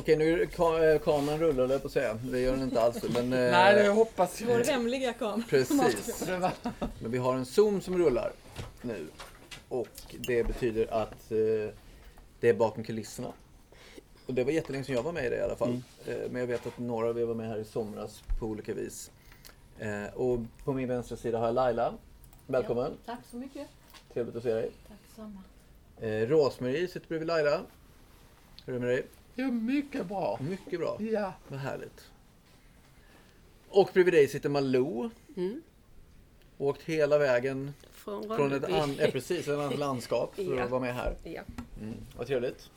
Okej, nu är ka- eh, kameran rullar jag på att säga. Det gör den inte alls. Men, eh, Nej, det hoppas Vår jag. hemliga kamera. Precis. Men vi har en zoom som rullar nu. Och det betyder att eh, det är bakom kulisserna. Och det var jättelänge sedan jag var med i det i alla fall. Eh, men jag vet att några av er var med här i somras på olika vis. Eh, och på min vänstra sida har jag Laila. Välkommen. Tack så mycket. Trevligt att se dig. Tack samma. Eh, Rosmarie sitter bredvid Laila. Hur är det med dig? Ja, mycket bra. Mycket bra. Ja. Vad härligt. Och bredvid dig sitter Malou. Mm. Åkt hela vägen Från från ett, an, eh, precis, ett annat landskap för Ja. att vara med här. Ja. Mm. Vad trevligt.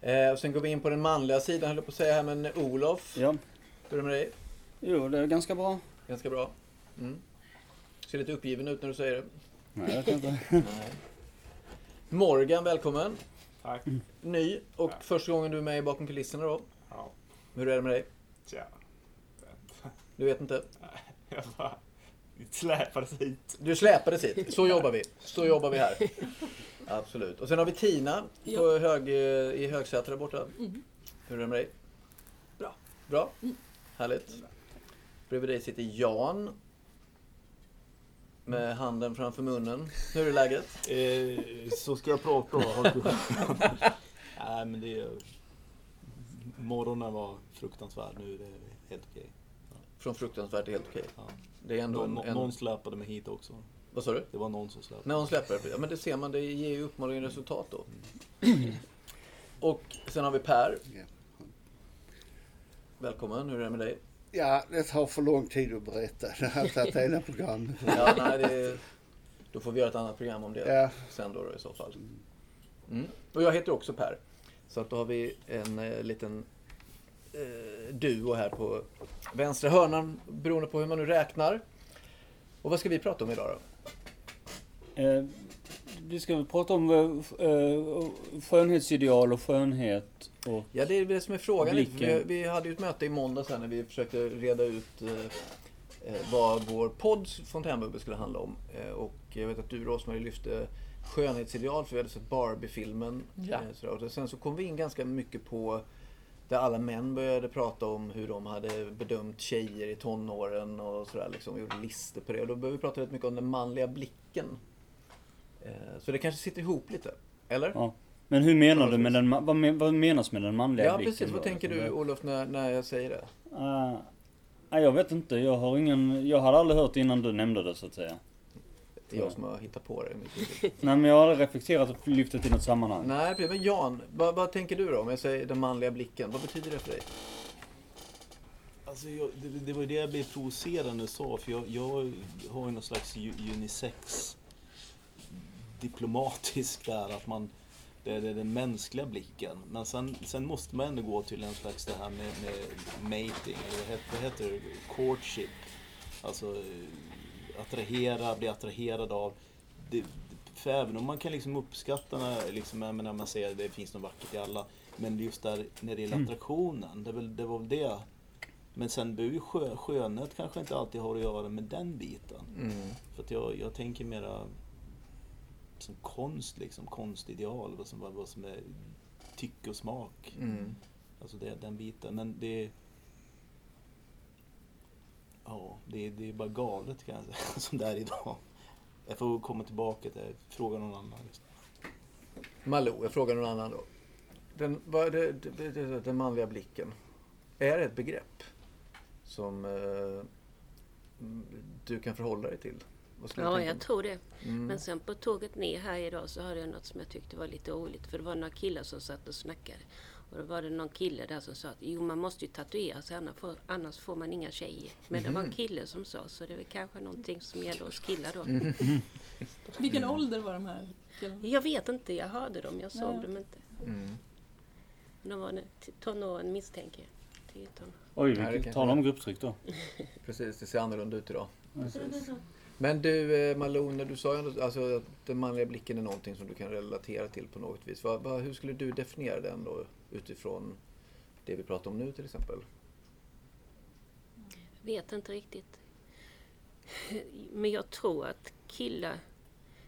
Eh, och sen går vi in på den manliga sidan, höll jag på att säga här, men Olof, Ja, hur är det med dig? jo det är ganska bra. Ganska bra. Mm. Ser lite uppgiven ut när du säger det. Nej, jag kan inte. Nej. Morgan, välkommen. Tack. Ny och Ja. första gången du är med i bakom kulisserna då. Ja, Hur är det med dig? tja. Du vet inte? Jag bara släpades hit. Du släpades hit. Så jobbar vi. Så jobbar vi här. Absolut. Och sen har vi Tina på hög, i Högsätra där borta. Hur är det med dig? Bra. Bra? Härligt. Bredvid dig sitter Jan. Med handen framför munnen. Hur är läget? Eh, så ska jag prata då. Nej men det är... Morgonen var fruktansvärd. Nu är det helt okej. Från fruktansvärt är helt okej. Ja. Det är ändå Någon, en, en... någon släpade mig hit också. Vad sa du? Det var någon som släpade. Släpper det. Ja men det ser man, det ger ju uppenbarligen resultat då. Och sen har vi Per. Ja. Välkommen, hur är det med dig? Ja, det tar för lång tid att berätta. Det har tagit hela programmet. Ja, nej, det, då får vi göra ett annat program om det Ja. sen då, då i så fall. Mm. Och jag heter också Per. Så att då har vi en eh, liten eh, duo här på vänstra hörnan beroende på hur man nu räknar. Och vad ska vi prata om idag då? Eh, vi ska prata om eh, eh, skönhetsideal och skönhet. Ja, det är det som är frågan. Vi, vi hade ju ett möte i måndags här när vi försökte reda ut eh, eh, vad vår podd Fontänbubbel skulle handla om. Eh, och jag vet att du Rosmarie lyfte skönhetsideal för vi hade sett Barbie-filmen. Ja. Eh. Och sen så kom vi in ganska mycket på där alla män började prata om hur de hade bedömt tjejer i tonåren och sådär. Liksom, och gjorde listor på det. Och då började vi prata rätt mycket om den manliga blicken. Eh, så det kanske sitter ihop lite. Eller? ja. Men hur menar du med den, vad, men, vad menas med den manliga Ja, blicken? precis. Vad då? tänker du Olof när, när jag säger det? Uh, nej, jag vet inte. Jag har ingen, jag hade aldrig hört innan du nämnde det så att säga. Det är jag som har hittat på det. Nej men jag har aldrig reflekterat och lyft det i något sammanhang. Nej, precis. men Jan, vad, vad tänker du då om jag säger den manliga blicken? Vad betyder det för dig? Alltså jag, det, det var ju det jag blev provocerad när du sa. För jag, jag har ju någon slags unisex diplomatisk där. Att man, det är den mänskliga blicken. Men sen, sen måste man ändå gå till en slags det här med, med mating. Eller vad heter, det? Courtship. Alltså eh, attrahera, bli attraherad av. Det, för även om man kan liksom uppskatta när, liksom, menar, man säger att det finns något vackert i alla. Men just där när det gäller attraktionen, det, är väl, det var väl det. Men sen behöver ju skö, skönhet kanske inte alltid har att göra med den biten. Mm. För att jag, jag tänker mera som konst, liksom, konstideal, vad som, vad, som är tycke och smak. Mm. Alltså det, den biten. Men det Ja, det, det är bara galet kan jag säga, som det är idag. Jag får komma tillbaka till det, fråga någon annan. Liksom. Malou, jag frågar någon annan då. Den, vad, det, det, den manliga blicken. Är det ett begrepp som eh, du kan förhålla dig till? Ja, jag tror det. Mm. Men sen på tåget ner här idag så hade jag något som jag tyckte var lite roligt. För det var några killar som satt och snackade. Och då var det någon kille där som sa att jo, man måste ju tatuera sig annars får, annars får man inga tjejer. Men det var en Mhm. kille som sa så det är väl kanske någonting som gäller oss killar då. Mm. Vilken ålder var de här killarna? Jag vet inte, jag hörde dem, jag såg Ja. dem inte. Mm. De var tonåren misstänker jag. 10 ton. Oj, Nej, jag- om grupptryck då. Precis, det ser annorlunda ut idag. Precis. Men du eh, Malou, när du sa ju alltså, att den manliga blicken är någonting som du kan relatera till på något vis. Vad, vad, hur skulle du definiera den då utifrån det vi pratar om nu till exempel? Vet inte riktigt. Men jag tror att killar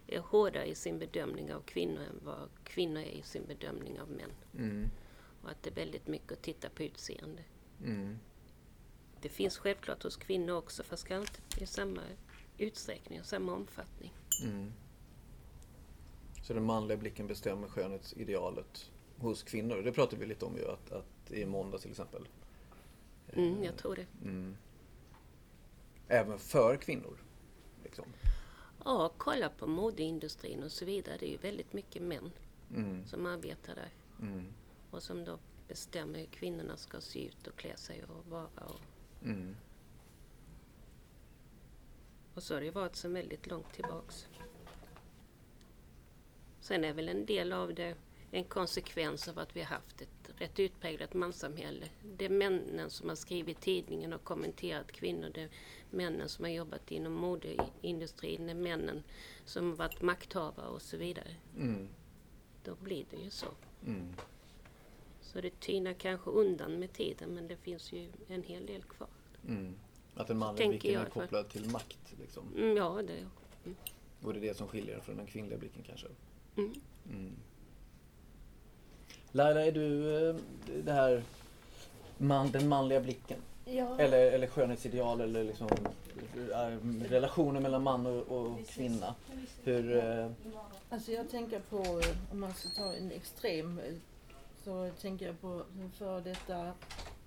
är hårdare i sin bedömning av kvinnor än vad kvinnor är i sin bedömning av män. Mm. Och att det är väldigt mycket att titta på utseende. Mm. Det finns självklart hos kvinnor också fast kanske inte i samma utsträckning och samma omfattning. Mm. Så den manliga blicken bestämmer skönhetsidealet hos kvinnor. Det pratade vi lite om ju, att, att i måndag till exempel. Mm, jag tror det. Mm. Även för kvinnor. Liksom. Ja, kolla på modeindustrin och så vidare. Det är ju väldigt mycket män Mm. som arbetar där Mm. och som då bestämmer hur kvinnorna ska se ut och klä sig och vara. Och, Mm. Och så har det ju varit sedan väldigt långt tillbaks. Sen är väl en del av det en konsekvens av att vi har haft ett rätt utpräglat manssamhälle. Det är männen som har skrivit tidningen och kommenterat kvinnor. Det är männen som har jobbat inom modeindustrin. Det är männen som har varit makthavare och så vidare. Mm. Då blir det ju så. Mm. Så det tynar kanske undan med tiden men det finns ju en hel del kvar. Mm. Att den manliga tänker blicken jag är kopplad till makt. Liksom. Mm, ja, det Och det är det som skiljer från den kvinnliga blicken kanske. Mm. Mm. Laila, är du eh, det här man, den manliga blicken? Ja. Eller, eller skönhetsideal eller liksom eh, relationer mellan man och, och kvinna. Hur... eh, Alltså jag tänker på, om man ska ta en extrem, så tänker jag på den före detta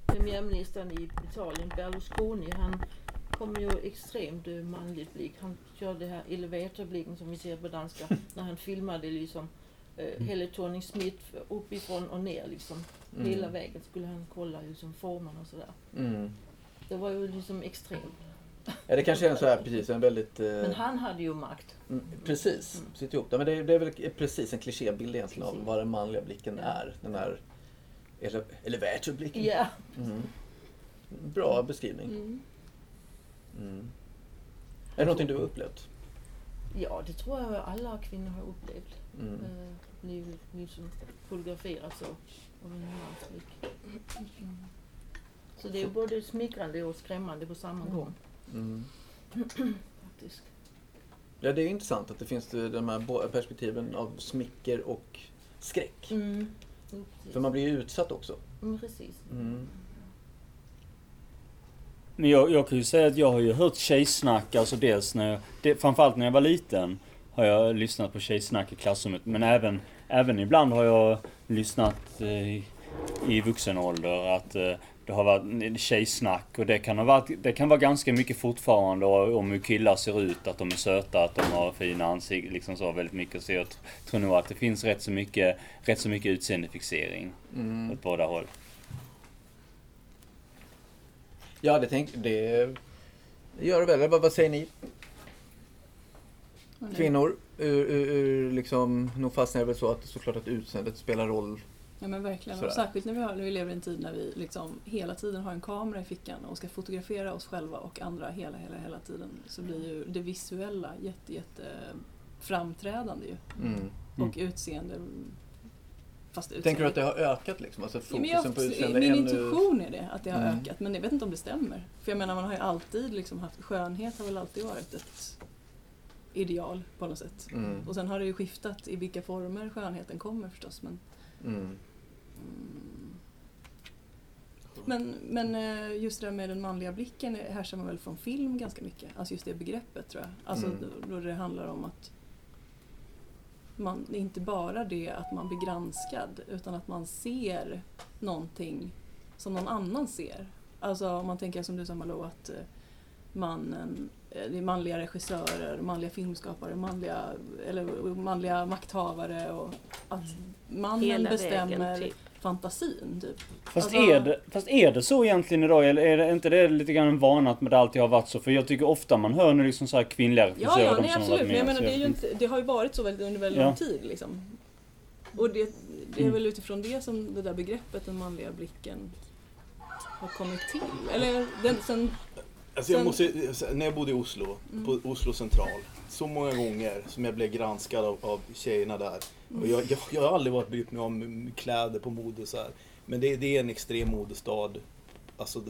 premiärministern i Italien, Berlusconi. Han kom ju extremt manlig blick. Han körde det här elevatorblicken som vi ser på danska, när han filmade liksom eh, Helle Thorning Smith uppifrån och ner liksom. Mm. Hela vägen skulle han kolla liksom formen och sådär. Mm. Det var ju liksom extremt. Ja, det kanske är en så här, precis, en väldigt... eh, Men han hade ju makt. mm, precis, sitter ihop där. Men det är, det är väl precis en klichébild egentligen av Precis. vad den manliga blicken Ja. är. Den här ele- elevatorblicken. Ja. Mm. Bra beskrivning. Mm. Mm. Är det någonting du har upplevt? Ja, det tror jag alla kvinnor har upplevt. Mm. Eh, blivit liksom fotograferats av, av en mans blick. Mm. Så det är både smickrande och skrämmande på samma gång. Mm. Faktiskt. Ja, det är intressant att det finns de här perspektiven av smicker och skräck. Mm. Jo, precis. För man blir ju utsatt också. Mm, precis. Mm. Men jag, jag kan ju säga att jag har ju hört tjejsnack, alltså dels när jag, det, framförallt när jag var liten har jag lyssnat på tjejsnack i klassrummet. Men även, även ibland har jag lyssnat eh, i vuxen ålder att eh, det har varit tjejsnack och det kan, ha varit, det kan vara ganska mycket fortfarande och- om hur killar ser ut, att de är söta, att de har fina ansikten, liksom så väldigt mycket. Så jag tr- tror nog att det finns rätt så mycket, rätt så mycket utseendefixering Mm. åt båda håll. Ja, det, tänk, det gör det väl. Vad, vad säger ni? Nu- Kvinnor, ur, ur, ur liksom, nog fastnar det väl så att såklart att utseendet spelar roll. Ja men verkligen. Sådär. Och särskilt när vi, har, när vi lever i en tid när vi liksom hela tiden har en kamera i fickan och ska fotografera oss själva och andra hela, hela, hela tiden. Så blir ju det visuella jätte, jätte framträdande ju. Mm. Och utseende. Fast utseende. Tänker du att det har ökat liksom? Alltså Ja, fokusen jag, på utseende min intuition är det, att det har Mm. ökat. Men jag vet inte om det stämmer. För jag menar, man har ju alltid liksom haft, skönhet har väl alltid varit ett ideal på något sätt. Mm. Och sen har det ju skiftat i vilka former skönheten kommer förstås. Men, Mm. men, men eh, just det där med den manliga blicken härstammar väl från film ganska mycket. Alltså just det begreppet tror jag. Alltså Mm. då, det handlar om att man, inte bara det att man blir granskad utan att man ser någonting som någon annan ser. Alltså om man tänker som du sa Malou att eh, mannen, eh, det är manliga regissörer, manliga filmskapare, manliga, eller manliga makthavare och att mannen Hela bestämmer typ. fantasin. Typ. Fast, Alltså- är det, fast är det så egentligen idag? Eller är det inte det lite grann en vana att det alltid har varit så? För jag tycker ofta man hör nu liksom så här kvinnliga Ja, regissörer, ja, de nej som har absolut. Men jag med. menar, det, är ju jag- inte, det har ju varit så väldigt, under väldigt Ja. lång tid. Liksom. Och det, det är Mm. väl utifrån det som det där begreppet, den manliga blicken, har kommit till. Eller den, sen, Alltså jag måste, när jag bodde i Oslo, på Oslo central, så många gånger som jag blev granskad av, av tjejerna där. Och jag, jag, jag har aldrig varit brytt mig om kläder på mode så här. Men det, det är en extrem modestad. Alltså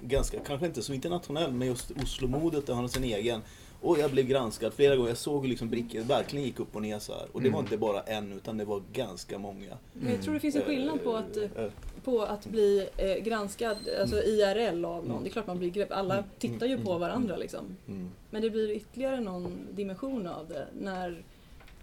ganska, kanske inte så internationell, men just Oslo-modet det har sin egen. Och jag blev granskad flera gånger. Jag såg hur liksom brickor verkligen gick upp och ner så här. Och det var inte bara en utan det var ganska många. Men jag tror det finns en skillnad på att, Eh, eh, på att bli eh, granskad alltså IRL av någon. Det är klart man blir grepp. Alla tittar ju på varandra liksom. Mm. Men det blir ytterligare någon dimension av det när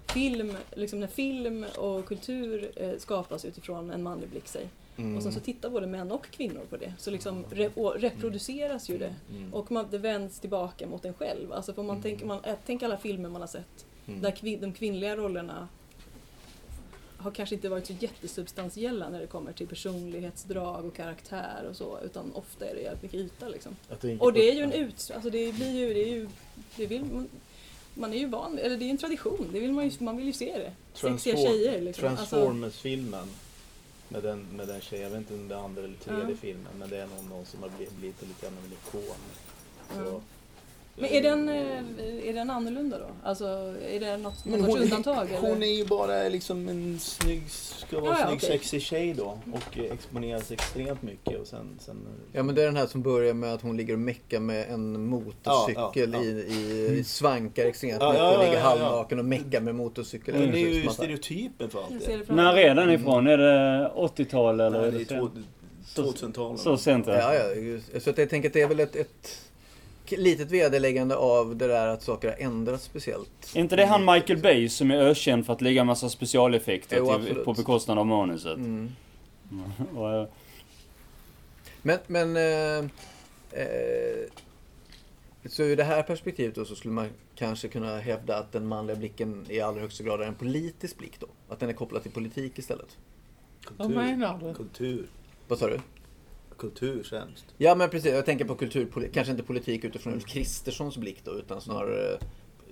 film, liksom när film och kultur skapas utifrån en manlig blick sig. Mm. Och sen så tittar både män och kvinnor på det. Så liksom re- reproduceras ju det. Mm. Och man, det vänds tillbaka mot en själv. Alltså för man tänker, man, äh, tänk alla filmer man har sett Mm. där kvin, de kvinnliga rollerna har kanske inte varit så jättesubstantiella när det kommer till personlighetsdrag och karaktär och så. Utan ofta är det jävligt mycket yta liksom. Och det är ju en ut... Alltså det blir ju... Det är ju det vill, man- man är ju van eller det är en tradition. Det vill man, ju, man vill ju se det. Sexiga tjejer liksom. Alltså, Transformers-filmen. Med den, med den tjejen, jag vet inte om det är andra eller tredje Ja. filmen, men det är någon, någon som har blivit, blivit lite grann av en ikon. Så, Ja. Men är den, eh, är den annorlunda då? Alltså är det något, något hon, undantag? hon eller? är ju bara liksom en snygg, ska vara Ja, ja, snygg okej. sexig tjej då och eh, exponeras extremt mycket och sen, sen Ja men det är den här som börjar med att hon ligger och meckar med en motorcykel Ja, ja, ja. I, i svankar extremt Ja, mycket ja, och ja, ligger ja, ja. halvnaken och meckar med motorcykel. Men det är ju stereotypen för allt det. När är den ifrån? Är det 80-tal eller? Nej, det är två- sen? 2000-talet. Så sent Ja, ja, just- så att jag tänker att det är väl ett, ett litet vederläggande av det där att saker har ändrats speciellt. Är inte det han Michael Bay som är ökänd för att lägga massa specialeffekter Jo, till, på bekostnad av manuset? Mm. Och, eh, Men, men eh, eh, så ur det här perspektivet då så skulle man kanske kunna hävda att den manliga blicken i allra högsta grad är en politisk blick då? Att den är kopplad till politik istället? Vad menar du? Kultur. Vad sa du? Kultur främst. Ja men precis, jag tänker på kultur, kanske inte politik utifrån Ulf Kristerssons blick då, utan snarare eh,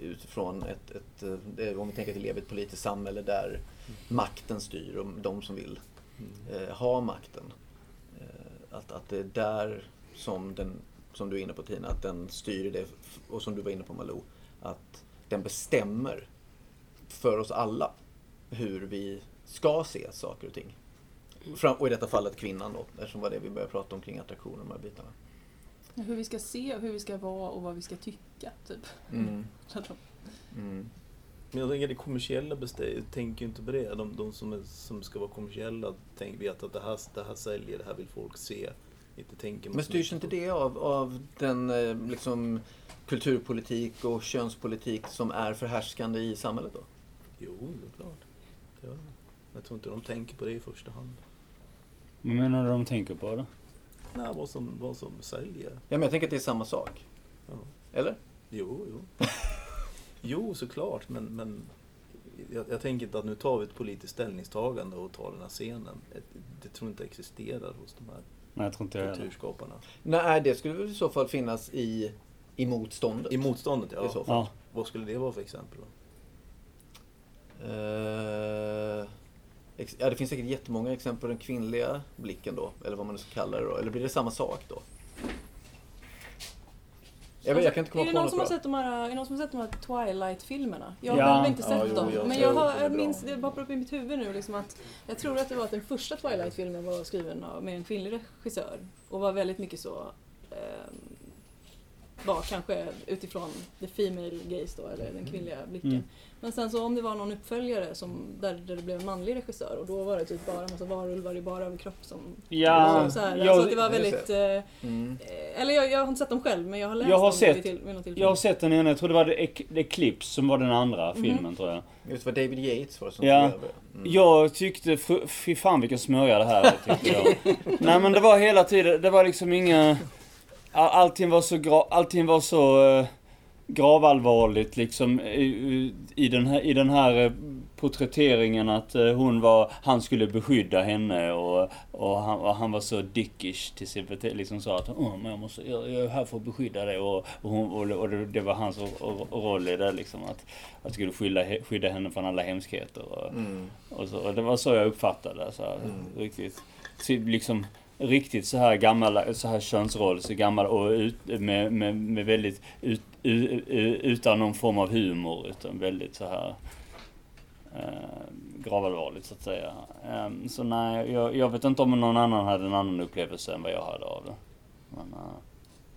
utifrån ett, ett, eh, om vi tänker att vi lever i ett politiskt samhälle där makten styr och de som vill eh, ha makten. Eh, att, att det är där som den, som du är inne på Tina, att den styr det, och som du var inne på Malou, att den bestämmer för oss alla hur vi ska se saker och ting. Fram, och i detta fallet kvinnan då, eftersom var det vi började prata om kring attraktion och de här bitarna. Hur vi ska se, hur vi ska vara och vad vi ska tycka. Typ. Mm. Mm. Men jag tänker det kommersiella tänker ju inte på det. De, de som, är, som ska vara kommersiella tänk, vet att det här, det här säljer, det här vill folk se. Inte tänker man Men styrs inte det av, av den eh, liksom, kulturpolitik och könspolitik som är förhärskande i samhället då? Jo, det är klart. Det. Jag tror inte de tänker på det i första hand. Vad menar du de tänker på då? Nej, vad som, vad som säljer. Ja, men jag tänker att det är samma sak. Ja. Eller? Jo, jo. jo, såklart, men, men jag, jag tänker inte att nu tar vi ett politiskt ställningstagande och tar den här scenen. Det, det tror jag inte existerar hos de här Nej, jag tror inte kulturskaparna. Nej, det skulle väl i så fall finnas i, i motståndet. I motståndet, I ja. så fall. Ja. Vad skulle det vara för exempel då? Eh, ex- ja, det finns säkert jättemånga exempel på den kvinnliga blicken då, eller vad man nu ska kalla det då. Eller blir det samma sak då? Jag, vet, jag kan inte komma är, det på någon något som har sett de här, är det någon som har sett de här Twilight-filmerna? Jag har Ja. väl inte Ja, sett jo, dem. jag men jag, har, jag minns, det poppar upp i mitt huvud nu liksom att jag tror att det var att den första Twilight-filmen var skriven av, med en kvinnlig regissör. Och var väldigt mycket så ehm, var kanske utifrån the female gaze då, eller den kvinnliga blicken. Mm. Men sen så om det var någon uppföljare som, där, där det blev en manlig regissör och då var det typ bara en massa varulvar i bara överkropp som... Ja, så, så här, jag- alltså det var väldigt... Eh, Mm. eh, eller jag, jag har inte sett dem själv men jag har läst Jag har dem sett- till, vid något tillfälle. Jag har sett den ena, jag tror det var Eclipse som var den andra Mhm. filmen tror jag. Just vad David Yates var som Ja. det. Mm. Jag tyckte, fy fan vilken smörja det här är, tyckte jag. Nej men det var hela tiden, det var liksom inga... all- Allting var så, gra, allting var så uh, gravallvarligt liksom i, i- den här, i den här eh, porträtteringen att eh, hon var, han skulle beskydda henne och, och, han, och han var så dickish till sin liksom sa att Åh, men jag, måste, jag, jag är här för att beskydda dig och, och, hon, och, det, var hans ro- ro- roll i det liksom att, att skulle skydda, skydda henne från alla hemskheter. Och, Mm. och, så, och det var så jag uppfattade det. Så här, Mm. riktigt, liksom, riktigt så här gammal, så här könsroll, så gammal och ut, med, med, med väldigt, ut, utan någon form av humor, utan väldigt så här eh, gravallvarligt så att säga. Ehm, så nej, jag, jag vet inte om någon annan hade en annan upplevelse än vad jag hade av det. Men, eh,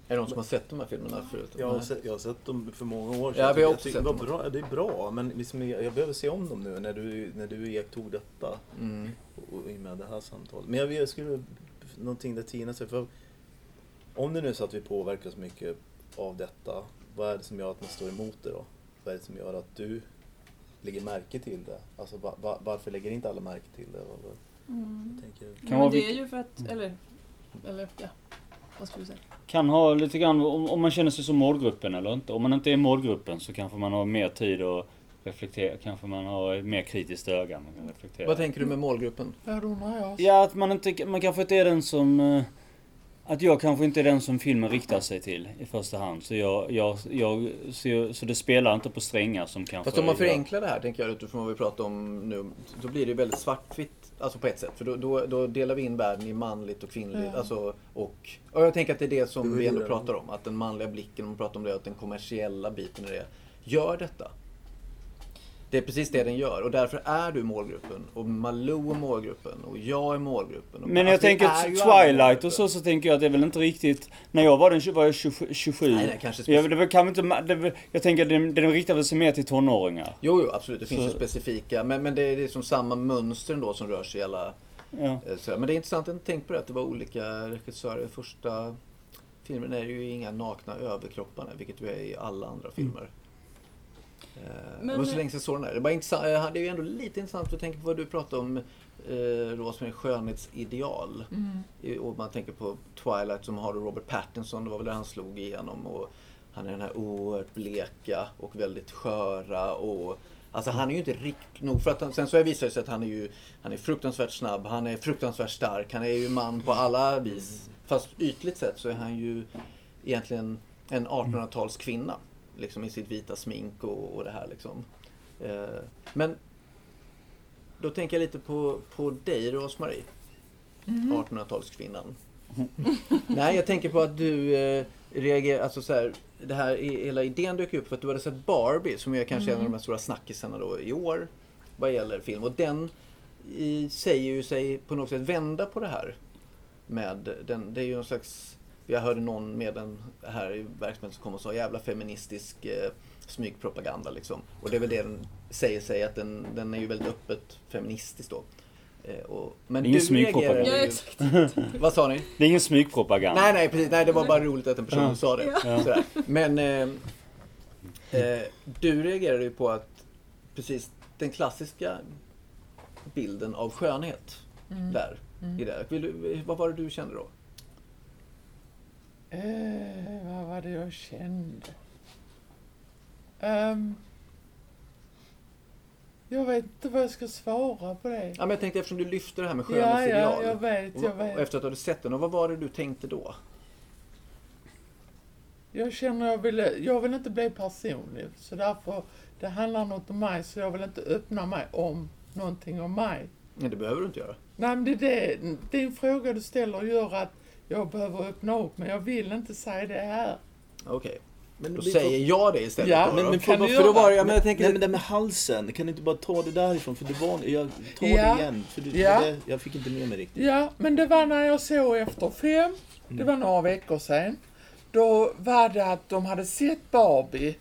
Är det någon som har sett de här filmerna förut? Jag har, sett, jag har sett dem för många år Ja, Jag vi har också jag sett dem. bra, Det är bra, men liksom, jag, jag behöver se om dem nu när du, när du iakttog detta. Mm. Och, och med det här samtalet. Men jag, jag skulle, någonting där Tina säger, för om det nu är så att vi påverkas mycket av detta, vad är det som gör att man står emot det då? Vad är det som gör att du lägger märke till det? Alltså va, va, varför lägger inte alla märke till det? Vad, Mm. tänker du? Ja, Kan men vara det är ju för att, eller, eller ja, vad ska vi säga? Kan ha lite grann om, om man känner sig som målgruppen eller inte. Om man inte är målgruppen så kanske man har mer tid att reflektera. Kanske man har ett mer kritiskt öga. Man kan reflektera. Vad tänker du med målgruppen? Ja, att man inte, man kanske inte är den som... eh, Att jag kanske inte är den som filmen riktar sig till i första hand. Så jag, jag, jag så, jag, så det spelar inte på strängar som kanske... Fast om man förenklar det här, tänker jag, utifrån vad vi pratar om nu, då blir det ju väldigt svartvitt, alltså på ett sätt. För då, då, då delar vi in världen i manligt och kvinnligt. Ja. Alltså, och, och jag tänker att det är det som vi ändå pratar om. Att den manliga blicken, om man pratar om det, att den kommersiella biten i det, gör detta. Det är precis det den gör och därför är du målgruppen och Malou är målgruppen och jag är målgruppen. Men jag alltså, tänker Twilight och så, så tänker jag att det är väl inte riktigt... När jag var den var jag 27. 27. Nej, nej, kanske jag, det var, kan inte, det, var- jag tänker att den, den riktar väl sig mer till tonåringar. Jo, jo, absolut. Det finns Så- ju specifika. Men, men det är liksom samma mönster ändå som rör sig i alla... Ja. eh, men det är intressant, jag har inte tänkt på det, att det var olika regissörer. Första filmen är ju inga nakna överkroppar, vilket ju är i alla andra filmer. Eh, Men- det var så länge sedan jag såg den där. Det, var intressant, eh, det är ju ändå lite intressant att tänka på vad du pratade om, eh, Rosmarie, skönhetsideal. Mm. Och man tänker på Twilight som har då Robert Pattinson, det var väl där han slog igenom. Och han är den här oerhört bleka och väldigt sköra och Alltså han är ju inte riktigt nog för att han, sen så visar det sig att han är ju Han är fruktansvärt snabb, han är fruktansvärt stark, han är ju man på alla vis. Fast ytligt sett så är han ju egentligen en 1800-tals kvinna. Liksom i sitt vita smink och, och det här liksom. Eh, men då tänker jag lite på, på dig Rosmarie. 1800-talskvinnan. Nej, jag tänker på att du eh, reagerar, alltså så här, det här, hela idén dök upp för att du hade sett Barbie som är kanske en av de här stora snackisarna då i år vad gäller film. Och den i, säger ju sig på något sätt vända på det här. Med den, det är ju någon slags, jag hörde någon med den här i verksamheten som kom och sa jävla feministisk eh, smygpropaganda liksom. Och det är väl det den säger sig att den, den är ju väldigt öppet feministisk då. Eh, och, men Det är ingen smygpropaganda. Ja, exakt. Vad sa ni? Det är ingen smygpropaganda. Nej, nej, precis. Nej, det var bara roligt att en person sa det. Ja. Men eh, eh, du reagerade ju på att precis den klassiska bilden av skönhet där. I det. Vill du, vad var det du kände då? Eh, vad var det jag kände? Ehm, jag vet inte vad jag ska svara på det. Ja, men jag tänkte eftersom du lyfte det här med Ja, ja, skönhetsideal. jag vet, och, jag och vet. efter att du hade sett den, och vad var det du tänkte då? Jag känner jag vill, jag vill inte bli personlig. Så därför, det handlar något om mig så jag vill inte öppna mig om någonting om mig. Nej, det behöver du inte göra. Nej men det är det, din fråga du ställer gör att jag behöver öppna upp men jag vill inte säga det här. Okej, Men då säger jag det istället. Ja, Men, men kan för, du för då var det, ja, men jag tänker- nej, men det med halsen, kan du inte bara ta det därifrån? För det var, jag tar Ja. det igen, för du, Ja. det, jag fick inte med mig riktigt. Ja, men det var när jag såg Efter fem, det var några veckor sedan. Då var det att de hade sett Barbie.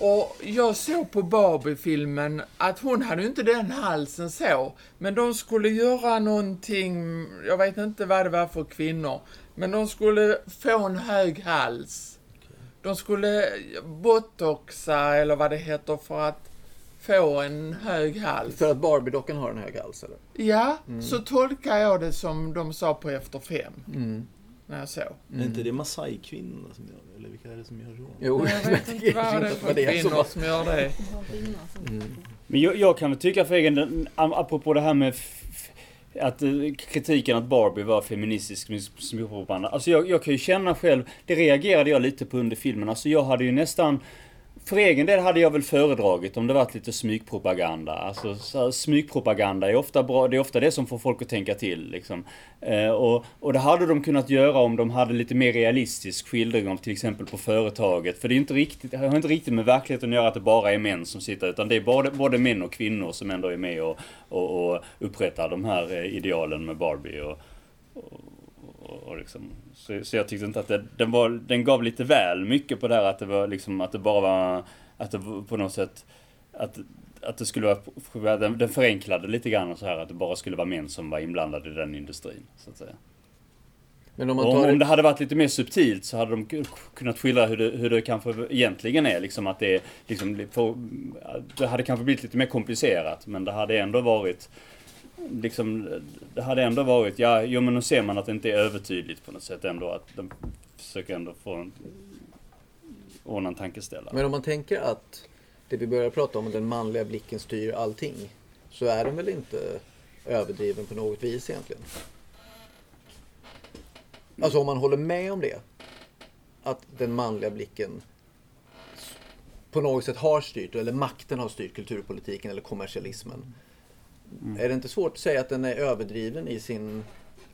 Och jag såg på Barbie-filmen att hon hade inte den halsen så. Men de skulle göra någonting, jag vet inte vad det var för kvinnor. Men de skulle få en hög hals. De skulle botoxa eller vad det heter för att få en hög hals. För att Barbie-dockan har en hög hals eller? Ja, så tolkar jag det som de sa på Efter fem. Mm. När jag såg. Är inte det Masai-kvinnorna som gör det? Eller vilka är det som gör så? Jo, jag vet inte vad det är för kvinnor som gör det. Men jag, jag kan väl tycka för egen apropå det här med att eh, kritiken att Barbie var feministisk med smygpropaganda. Alltså jag, jag kan ju känna själv, det reagerade jag lite på under filmen. Alltså jag hade ju nästan för egen del hade jag väl föredragit om det varit lite smygpropaganda. Alltså så här, smygpropaganda är ofta bra, det är ofta det som får folk att tänka till liksom. Eh, och, och det hade de kunnat göra om de hade lite mer realistisk skildring om till exempel på företaget. För det är inte riktigt, det har inte riktigt med verkligheten att göra att det bara är män som sitter, utan det är både, både män och kvinnor som ändå är med och, och, och upprättar de här eh, idealen med Barbie och, och, och, liksom. Så, så jag tyckte inte att det, den var, den gav lite väl mycket på det här att det var liksom, att det bara var, att det på något sätt, att, att det skulle vara, den, den förenklade lite grann och så här att det bara skulle vara män som var inblandade i den industrin, så att säga. Men om man tar om det hade varit lite mer subtilt så hade de ku- kunnat skildra hur det, hur det kanske egentligen är. Liksom att det, är, liksom, det hade kanske blivit lite mer komplicerat men det hade ändå varit Liksom, det hade ändå varit, ja, jo men nu ser man att det inte är övertydligt på något sätt ändå. Att de försöker ändå få en, ordna en tankeställare. Men om man tänker att det vi börjar prata om, den manliga blicken styr allting. Så är den väl inte överdriven på något vis egentligen? Alltså om man håller med om det. Att den manliga blicken på något sätt har styrt, eller makten har styrt kulturpolitiken eller kommersialismen. Är det inte svårt att säga att den är överdriven i sin...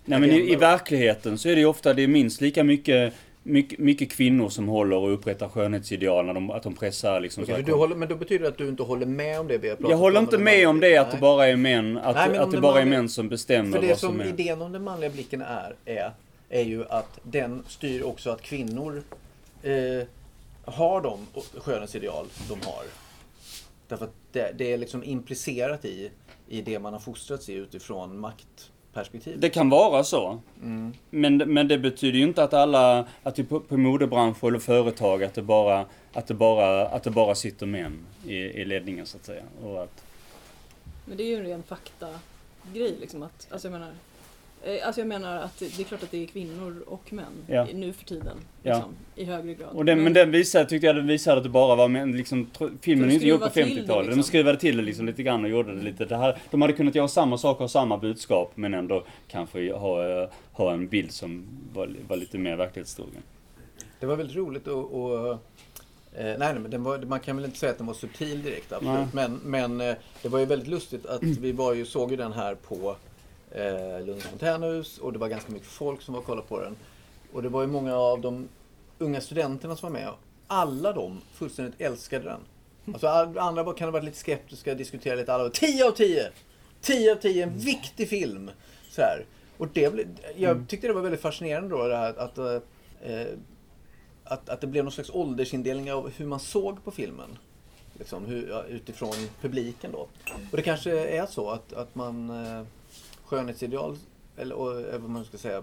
Nej men i, i verkligheten så är det ju ofta, det är minst lika mycket mycket, mycket kvinnor som håller och upprättar skönhetsideal när de, att de pressar liksom Okej, så du håller, men då betyder det att du inte håller med om det vi har pratat Jag håller om, inte med om det att det bara är män, att, Nej, om att det bara är manliga- män som bestämmer För det vad som som är... idén om den manliga blicken är, är, är ju att den styr också att kvinnor eh, har de skönhetsideal de har. Därför att det, det är liksom implicerat i, i det man har fostrats i utifrån maktperspektiv. Det kan vara så. Mm. Men, men det betyder ju inte att alla, att det på, på modebransch eller företag, att det bara, att det bara, att det bara sitter män i, i ledningen så att säga. Och att, Men det är ju en ren fakta-grej liksom att, alltså jag menar, alltså jag menar att det är klart att det är kvinnor och män Ja. nu för tiden. Ja. Liksom, I högre grad. och den, men den visade, tyckte jag den visade att det bara var män, liksom, filmen De är inte gjord på skruvar till det, 50-talet. De liksom. skruvade till det liksom lite grann och gjorde det lite. Det här, de hade kunnat göra samma sak och samma budskap men ändå kanske ha, eh, ha en bild som var, var lite mer verklighetstrogen. Det var väldigt roligt och, och eh, nej, nej, men den var, man kan väl inte säga att den var subtil direkt, absolut. Men, men eh, det var ju väldigt lustigt att vi var ju, såg ju den här på eh, Lunds fontänhus och det var ganska mycket folk som var och kollade på den. Och det var ju många av de unga studenterna som var med. Alla de fullständigt älskade den. Alltså all- andra kan ha varit lite skeptiska, diskutera lite. Alla var 10 av 10! 10 av 10, en viktig film! Så här. Och det, jag tyckte det var väldigt fascinerande då det här att, eh, att, att det blev någon slags åldersindelning av hur man såg på filmen. Liksom, hur, utifrån publiken då. Och det kanske är så att, att man eh, skönhetsideal, eller eh, vad man ska säga,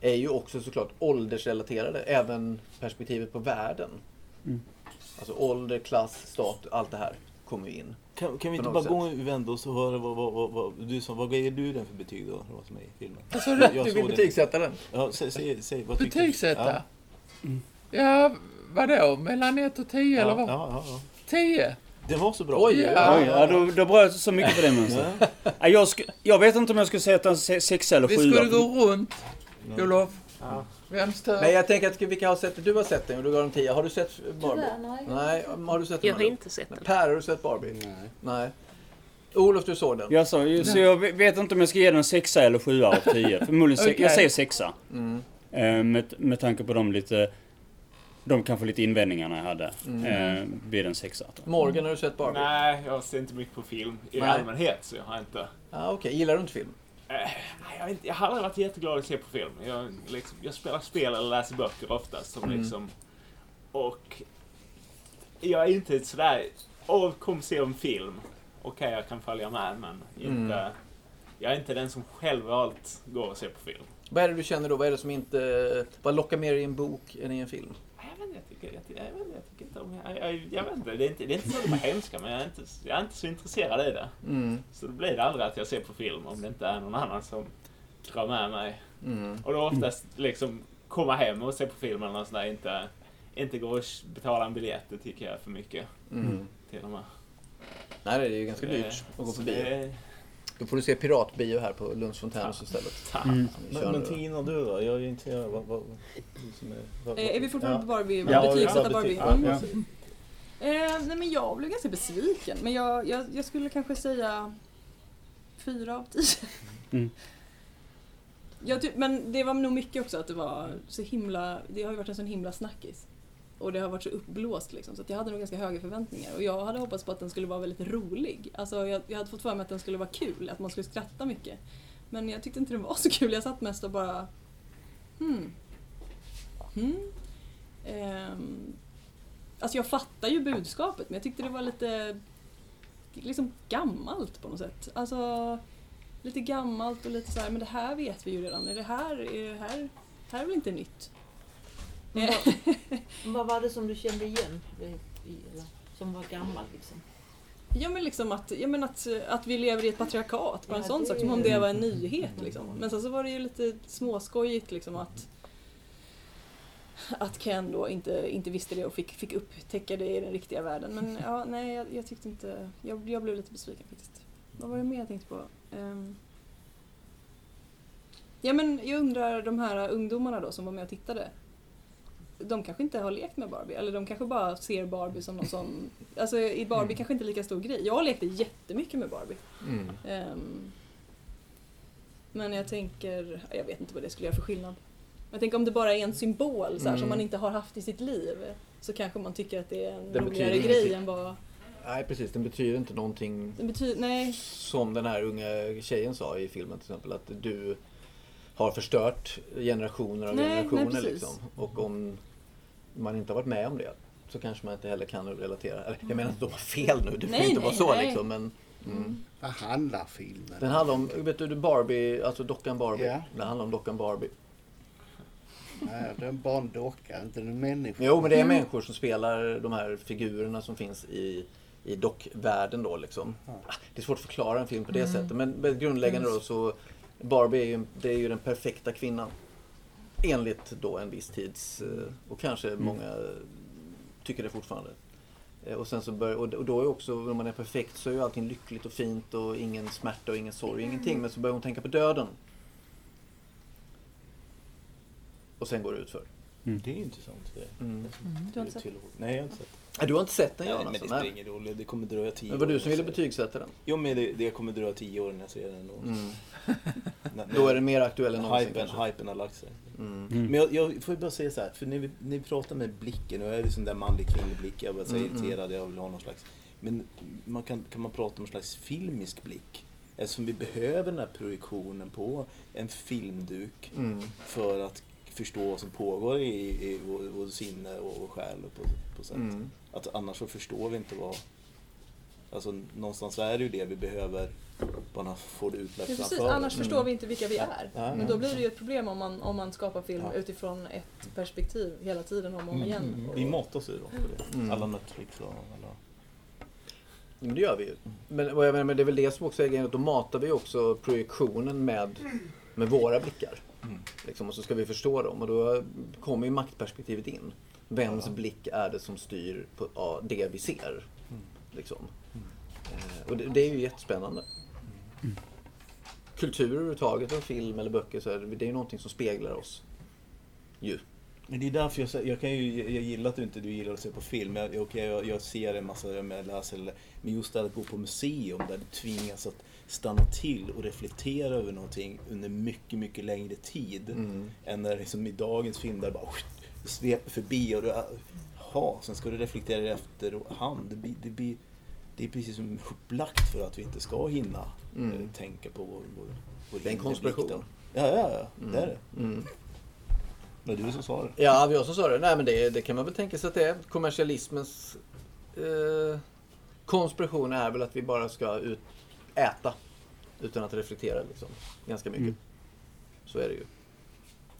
är ju också såklart åldersrelaterade. Även perspektivet på världen. Mm. Alltså ålder, klass, status, allt det här kommer ju in. Kan, kan vi inte bara gå och vända oss och höra vad, vad, vad, vad, du som, vad ger du den för betyg då? Vad som är i filmen? Sa Jag- du? jag Du vill betygsätta den? Ja, säg, säg, säg vad tycker du? Betygsätta? Ja. Ja, vadå? Mellan 1 och 10 Ja, eller ja, vad? ja, ja. 10? Den var så bra. Oj, Ja. Oj, ja, då, då bröt så mycket på det mönstret. Ja. Ja, jag, jag vet inte om jag skulle säga att den är sexa eller Vi sjua. skulle gå runt. Olof. Vems tur? Nej, jag tänker att vilka har sett det? Du har sett den och du gav den 10. Har du sett Barbie? Tyvärr, nej. Nej, har du sett den? Jag har inte sett den. Per, har du sett Barbie? Nej. Olof, du såg den? Jag sa, så jag vet inte om jag ska ge den en sexa eller sjua av tio. Förmodligen, Okej. jag säger sexa. Mm. Eh, med, med tanke på de lite, de kanske lite invändningarna jag hade. Mm. Eh, blir en sexa. Morgan, har du sett Barbie? Nej, jag ser inte mycket på film i Nej. allmänhet så jag har inte... Ah, Okej, gillar du inte film? Eh, nej, jag, har inte jag har aldrig varit jätteglad att se på film. Jag, liksom, jag spelar spel eller läser böcker oftast. Som Mm. liksom, och jag är inte sådär, åh kom se en film. Okej, jag kan följa med men inte... Mm. Jag är inte den som själv valt går och ser på film. Vad är det du känner då? Vad är det som inte... Vad lockar mer i en bok än i en film? Jag vet inte, jag tycker, jag, jag, vet jag tycker inte om... Jag, jag, jag vet inte, det är inte, det är inte så att de är hemska men jag är, inte, jag är inte så intresserad i det. Mm. Så då blir det aldrig att jag ser på film om det inte är någon annan som drar med mig. Mm. Och då oftast liksom komma hem och se på film eller något sånt där. Inte, inte gå och betala en biljett, det tycker jag är för mycket Mm. till och med. Nej, det är ju ganska dyrt Eh, att gå på bio. Då får du se piratbio här på Lunds fontänhus istället. Mm. Men, men. Tina, du då? Jag är intresserad. Vad, vad, vad, som är, vad, Eh, är vi fortfarande på Barbie? Ja, Betygsätta ja, Barbie? betyg. Mm. Ja, Eh, nej men jag blev ganska besviken. Men jag, jag, jag skulle kanske säga fyra av tio. Mm. Jag typ, men det var nog mycket också att det var så himla, det har ju varit en sån himla snackis. Och det har varit så uppblåst liksom, så att jag hade nog ganska höga förväntningar. Och jag hade hoppats på att den skulle vara väldigt rolig. Alltså jag, jag hade fått för mig att den skulle vara kul, att man skulle skratta mycket. Men jag tyckte inte den var så kul, jag satt mest och bara Hmm. Hmm. Ehm, alltså jag fattar ju budskapet men jag tyckte det var lite liksom gammalt på något sätt. Alltså lite gammalt och lite så här, men det här vet vi ju redan. Är det här, är det här, det här är väl inte nytt? Men vad, vad var det som du kände igen? Som var gammalt liksom? Ja men liksom att, ja, men att, att vi lever i ett patriarkat, bara en Ja, sån sak, som om det var en nyhet. Liksom. Men sen så var det ju lite småskojigt liksom att att Ken då inte, inte visste det och fick, fick upptäcka det i den riktiga världen. Men ja, nej, jag, jag tyckte inte... Jag, jag blev lite besviken faktiskt. Vad var det mer jag tänkte på? Ehm, ja, men jag undrar de här ungdomarna då som var med och tittade. De kanske inte har lekt med Barbie, eller de kanske bara ser Barbie som någon sån... Alltså i Barbie Mm. kanske inte lika stor grej. Jag lekte jättemycket med Barbie. Mm. Ehm, men jag tänker, jag vet inte vad det skulle göra för skillnad. Jag tänker om det bara är en symbol så här, som Mm. man inte har haft i sitt liv så kanske man tycker att det är en Den roligare grej ingenting. än vad Nej precis, den betyder inte någonting det betyder. Nej, som den här unga tjejen sa i filmen till exempel. Att du har förstört generationer av Nej, nej, generationer. precis. liksom. Och om man inte har varit med om det så kanske man inte heller kan relatera. Eller, jag menar inte att de har fel nu, det får Nej, inte vara nej, så nej. liksom. Men, mm. Vad handlar filmen Den handlar om, vet du, Barbie, alltså dockan Barbie. Ja. Den handlar om dockan Barbie. Nej, det är bara en docka, inte en människa. Jo, men det är människor som spelar de här figurerna som finns i, i dockvärlden då liksom. Ah, Det är svårt att förklara en film på det sättet, men men grundläggande då så Barbie är ju, det är ju den perfekta kvinnan. Enligt då en viss tids, eh, och kanske många tycker det fortfarande. Eh, Och, sen så bör, och och då är också, när man är perfekt så är ju allting lyckligt och fint och ingen smärta och ingen sorg, ingenting. Men så börjar hon tänka på döden. Och sen går det utför. Det är intressant. Det. Mm. du har inte sett Till- Nej, jag har inte sett Nej, Du har inte sett den Nej, Jan men det spelar Nej. ingen roll. Det kommer dröja tio Men det var år. du som ville Så- betygsätta den. Jo, men det, det kommer dröja tio år innan jag ser den. Mm. När- Då är den mer aktuell än någonsin Hypen, kanske. hypen har lagt sig. Mm. Men jag, jag får ju bara säga så här, för när vi, när vi pratar med blicken, och jag är liksom där manlig kvinnlig blick, jag bara säger Mm, mm. irriterad, jag vill ha någon slags... Men man kan, kan man prata om en slags filmisk blick? Eftersom vi behöver den här projektionen på en filmduk Mm. för att förstå vad som pågår i, i vår, vår sinne och, och själ på, på sätt. Mm. Att annars så förstår vi inte vad... Alltså någonstans är det ju det vi behöver, bara få det Ja, utlagt precis, framför annars oss. förstår vi inte vilka vi är. Ja, Men ja. då blir det ju ett problem om man, om man skapar film Ja. utifrån ett perspektiv hela tiden om och om igen. Och- Vi matar oss ju då på det. Mm. Alla Netflix och alla... Ja, Men det gör vi ju. Men, vad jag menar, men det är väl det som också är grejen, att då matar vi också projektionen med, med våra blickar. Mm. Liksom, och så ska vi förstå dem och då kommer ju maktperspektivet in. Vems Ja. blick är det som styr på ja, det vi ser? Mm. Liksom. Eh, och det, det är ju jättespännande. Kultur överhuvudtaget, och film eller böcker, så är det, det är ju någonting som speglar oss. Ju. Men det är därför jag, jag kan ju, jag gillar att du inte du gillar att se på film. Jag, jag, jag ser en massa, jag läser, men just det att gå på museum där du tvingas att stanna till och reflektera över någonting under mycket, mycket längre tid. Mm. Än när liksom i dagens film där bara det sveper förbi och du, ha, sen ska du reflektera efterhand. Det blir, det blir det är precis som upplagt för att vi inte ska hinna Mm. eh, tänka på vår, vår, vår Det är en konspiration. Ja, ja, ja. Det är det. Mm. Det var du som sa det. Ja, vi också sa det. Nej, men det, det kan man väl tänka sig att det är. Kommersialismens eh, konspiration är väl att vi bara ska ut, äta utan att reflektera liksom, ganska mycket. Mm. Så är det ju.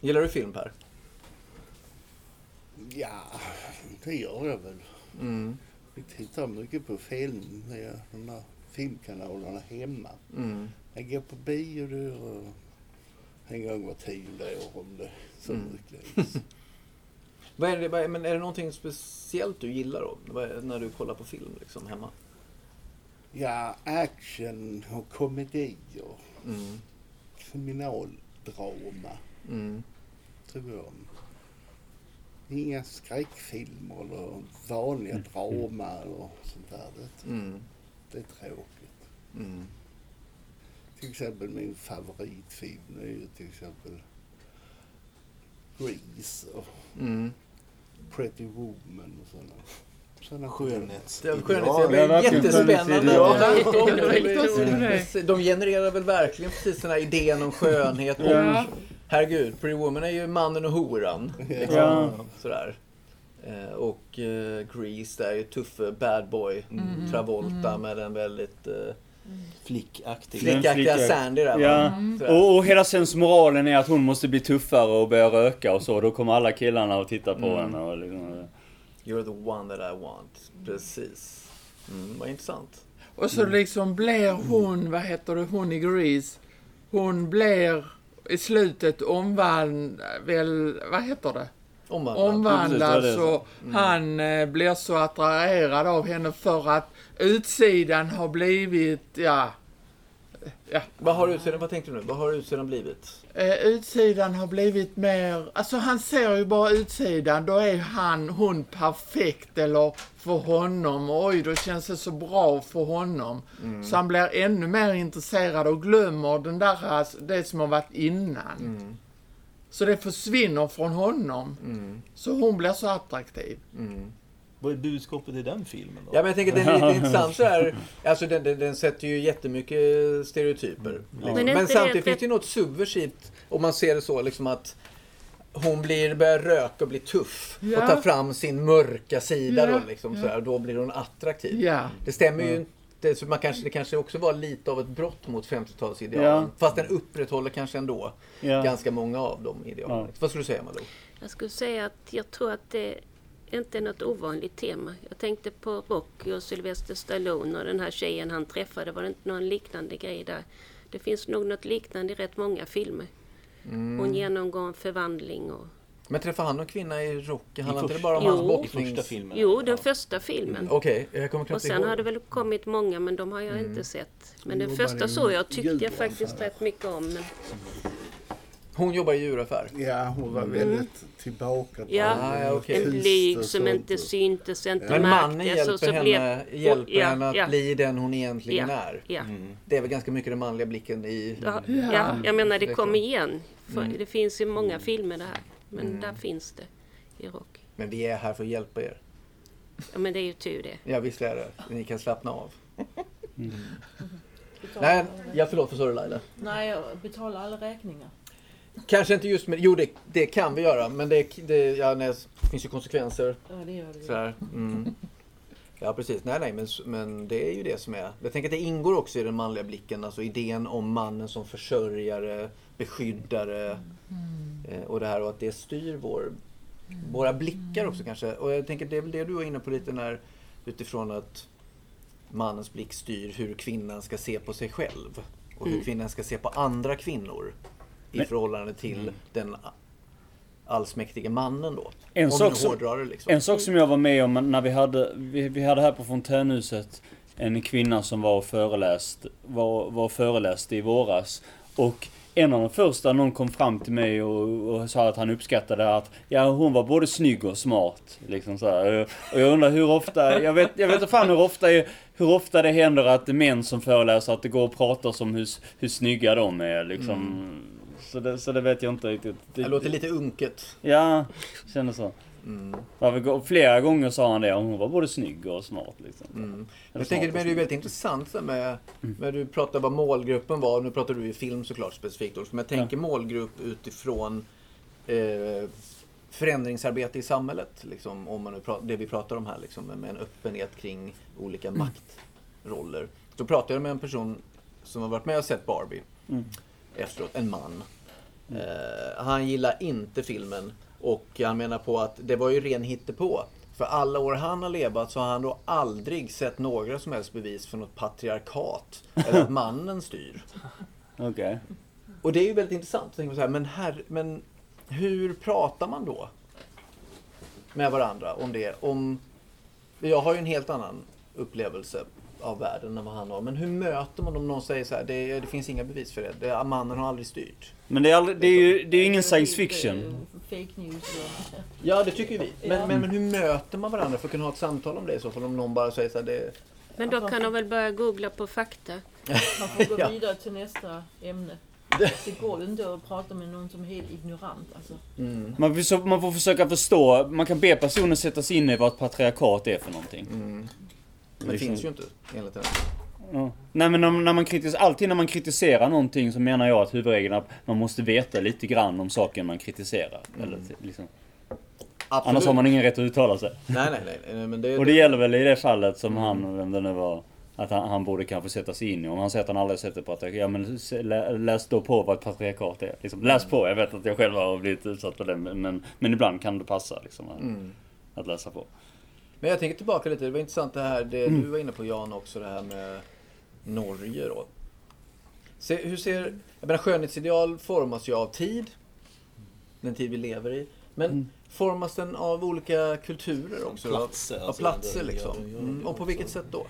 Gillar du film Per? Ja, det gör jag väl. Mm. Vi tittar mycket på film via de där filmkanalerna hemma. Mm. Jag går på bio då och en gång var tionde år om det så Mm. lyckligtvis. Vad är, det, men är det någonting speciellt du gillar då? När du kollar på film liksom, hemma? Ja, action och komedier. Mm. Kriminaldrama Mm. tror jag. Inga skräckfilmer eller vanliga Mm. drama eller sånt där. Det, Mm. det är tråkigt. Mm. Till exempel min favoritfilm är ju till exempel Grease och Mm. Pretty Woman och sådana. Sådana Skönhets... Ja, är jättespännande. Ja, de genererar väl verkligen precis den här idén om skönhet och Ja. herregud, Pretty Woman är ju mannen och horan. Liksom, Ja. Sådär. Eh, och eh, Grease, där är ju tuffe bad boy. Mm. Travolta med den väldigt eh, Flickaktig. Flickaktiga flicka- Sandy där? Ja. Sådär. Och, och hela sensmoralen är att hon måste bli tuffare och börja röka och så. Då kommer alla killarna att titta på Mm. henne. Och liksom, You're the one that I want. Precis. Mm, vad intressant. Och så liksom blir hon, vad heter det, hon i Grease, hon blir i slutet omvandlad, väl, vad heter det? Omvandlat. Omvandlad Ja, så han eh, blir så attraherad av henne för att utsidan har blivit, ja, ja, Vad har utsidan, vad tänkte du nu? Vad har utsidan blivit? eh, utsidan har blivit mer, alltså han ser ju bara utsidan, då är han, hon perfekt eller för honom, oj då känns det så bra för honom. Mm. Så han blir ännu mer intresserad och glömmer den där, alltså, det som har varit innan. Mm. Så det försvinner från honom. Mm. Så hon blir så attraktiv. Mm. Vad är budskapet i den filmen då? Ja men jag tänker att den är lite intressant så här. Alltså den, den, den sätter ju jättemycket stereotyper. Liksom. Men Men, samtidigt finns det ju något subversivt om man ser det så liksom att hon blir, börjar röka och blir tuff. Ja. Och tar fram sin mörka sida Ja, då liksom ja. så här, Då blir hon attraktiv. Ja. Det stämmer ju inte. Så man kanske, det kanske också var lite av ett brott mot 50-talsidealen. Ja. Fast den upprätthåller kanske ändå ja. ganska många av de idealen. Ja. Vad skulle du säga Malou? Jag skulle säga att jag tror att det inte är något ovanligt tema. Jag tänkte på Rocky och Sylvester Stallone och den här tjejen han träffade. Var det inte någon liknande grej där? Det finns nog något liknande i rätt många filmer. Mm. Hon genomgår en förvandling. Och... Men träffar han någon kvinna i Rocky? Handlar inte det bara om Jo. hans I boxnings... första filmen? Jo, den Ja. första filmen. Okej, jag kommer Och knappt sen ihåg. har det väl kommit många, men de har jag Mm. inte sett. Men den första såg jag tyckte jag faktiskt rätt mycket om. Men, Hon jobbar i djuraffär. Ja, hon var väldigt tillbaka. Ja. Ah, ja, okej. en blyg som inte syntes, inte Men mannen hjälper, så henne, blev- hjälper ja, henne att ja. bli den hon egentligen Ja. är. Ja. Mm. Det är väl ganska mycket den manliga blicken i... Ja, Ja. ja, jag menar det kan- igen. För Mm. Det finns i många filmer det här. Men Mm. där finns det i Rocky. Men vi är här för att hjälpa er. Ja, men det är ju tur det. Ja, visst är det. Ni kan slappna av. Nej, alla ja, förlåt, vad sa du Laila? Nej, jag betalar alla räkningar. Kanske inte just med... Jo, det, det kan vi göra. Men det, det, ja, nej, det finns ju konsekvenser. Ja, det gör det. Mm. Ja, precis. Nej, nej, men, men det är ju det som är... Jag tänker att det ingår också i den manliga blicken. Alltså idén om mannen som försörjare, beskyddare. Eh, och det här och att det styr vår, våra blickar också kanske. Och jag tänker det är väl det du var inne på lite när utifrån att mannens blick styr hur kvinnan ska se på sig själv. Och hur Mm. kvinnan ska se på andra kvinnor. I Men- förhållande till den allsmäktige mannen då. En sak som- liksom. En sak som jag var med om när vi hade, vi, vi hade här på Fontänhuset en kvinna som var föreläst, var, var och föreläste i våras. Och en av de första, någon kom fram till mig och, och sa att han uppskattade att, ja hon var både snygg och smart. Liksom så här. Och jag undrar hur ofta, jag vet, jag vet inte fan hur ofta, hur ofta det händer att män som föreläser att det går och pratar om hur, hur snygga de är liksom. Så, det, så det vet jag inte riktigt. Det låter lite unket. Ja, känner så. Mm. Flera gånger sa han det, hon var både snygg och smart liksom. Mm. Jag tänker, men det är väldigt intressant med, Mm. med du pratar vad målgruppen var, nu pratar du ju film såklart specifikt men jag tänker målgrupp utifrån eh, förändringsarbete i samhället. Liksom, om man nu pratar, det vi pratar om här, liksom, med en öppenhet kring olika Mm. maktroller. Då pratade jag med en person som har varit med och sett Barbie Mm. efteråt, en man. Eh, han gillar inte filmen och han menar på att det var ju ren hittepå. För alla år han har levat så har han då aldrig sett några som helst bevis för något patriarkat. Eller att mannen styr. Okej. Och det är ju väldigt intressant. Tänker så här, men, här, men hur pratar man då? Med varandra om det? Om, jag har ju en helt annan upplevelse av världen än vad han har. Men hur möter man om någon säger så här, det, det finns inga bevis för det. det. Mannen har aldrig styrt. Men det är, aldrig, det är ju det är ingen science fiction. Fake news. Ja, det tycker vi. Men, Ja. men, men hur möter man varandra för att kunna ha ett samtal om det i så fall? Om någon bara säger så här, det... Men då kan de väl börja googla på fakta. Man får gå vidare till nästa ämne. Det går inte att prata med någon som är helt ignorant. Alltså. Mm, Man, får man får försöka förstå, man kan be personen sätta sig in i vad ett patriarkat är för någonting. mm. Men det Liksom. finns ju inte, enligt henne. Ja. Nej men när, när man kritiserar, alltid när man kritiserar någonting så menar jag att huvudregeln är att man måste veta lite grann om saken man kritiserar. Eller, liksom. Absolut. Annars har man ingen rätt att uttala sig. Nej, nej, nej. men det, Och det gäller väl i det fallet som han, vem det nu var, att han, han borde kanske sätta sig in i. Om han säger att han aldrig sett ett patriarkat, ja men läs då på vad ett patriarkat är. Liksom, läs på, jag vet att jag själv har blivit utsatt för det men, men, men ibland kan det passa liksom, att, Mm. att läsa på. Men jag tänker tillbaka lite, det var intressant det här, det du var inne på Jan också, det här med Norge då. Se, hur ser, jag menar skönhetsideal formas ju av tid, den tid vi lever i. Men formas den av olika kulturer också? Platser, Av alltså, platser det- liksom? ja, ja, Mm, och på vilket sätt då?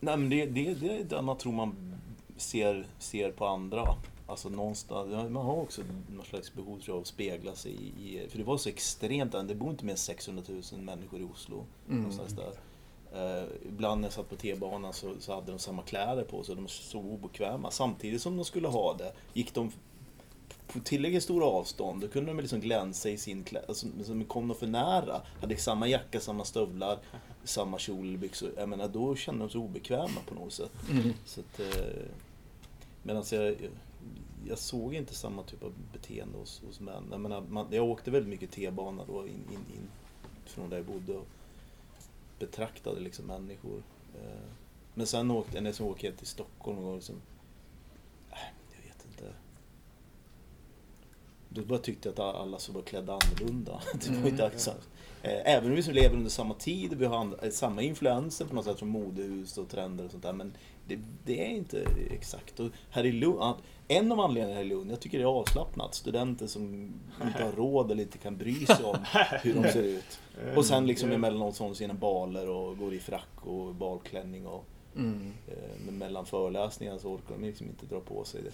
Nej men det, det, det är det man tror man ser, ser på andra. Alltså någonstans, ja, man har också någon slags behov tror jag, av att spegla sig i, för det var så extremt, det bor inte mer än 600 000 människor i Oslo. Mm. Någonstans där. Eh, ibland när jag satt på T-banan så, så hade de samma kläder på sig, de såg obekväma. Samtidigt som de skulle ha det, gick de på tillräckligt stora avstånd, då kunde de liksom glänsa i sin kläder. Alltså, kom de för nära, hade samma jacka, samma stövlar, samma kjol eller byxor. Jag menar, då kände de sig obekväma på något sätt. Mm. Så att, eh, jag, jag, jag såg inte samma typ av beteende hos, hos män. Jag, menar, man, jag åkte väldigt mycket T-bana då in, in, in från där jag bodde och betraktade liksom människor. Eh, Men sen åkte jag, när jag åkte till Stockholm och liksom, äh, jag vet inte. Då bara tyckte jag att alla så var klädda annorlunda. Det var inte Mm. mm. Även om vi som lever under samma tid och vi har samma influenser på något sätt från modehus och trender och sånt där. Men det, det är inte exakt. Och här i Lund, en av anledningarna här i Lund, jag tycker det är avslappnat. Studenter som inte har råd eller inte kan bry sig om hur de ser ut. Och sen liksom emellanåt så har de sina baler och går i frack och balklänning och Mm. eh, men mellan föreläsningarna så orkar de liksom inte dra på sig det,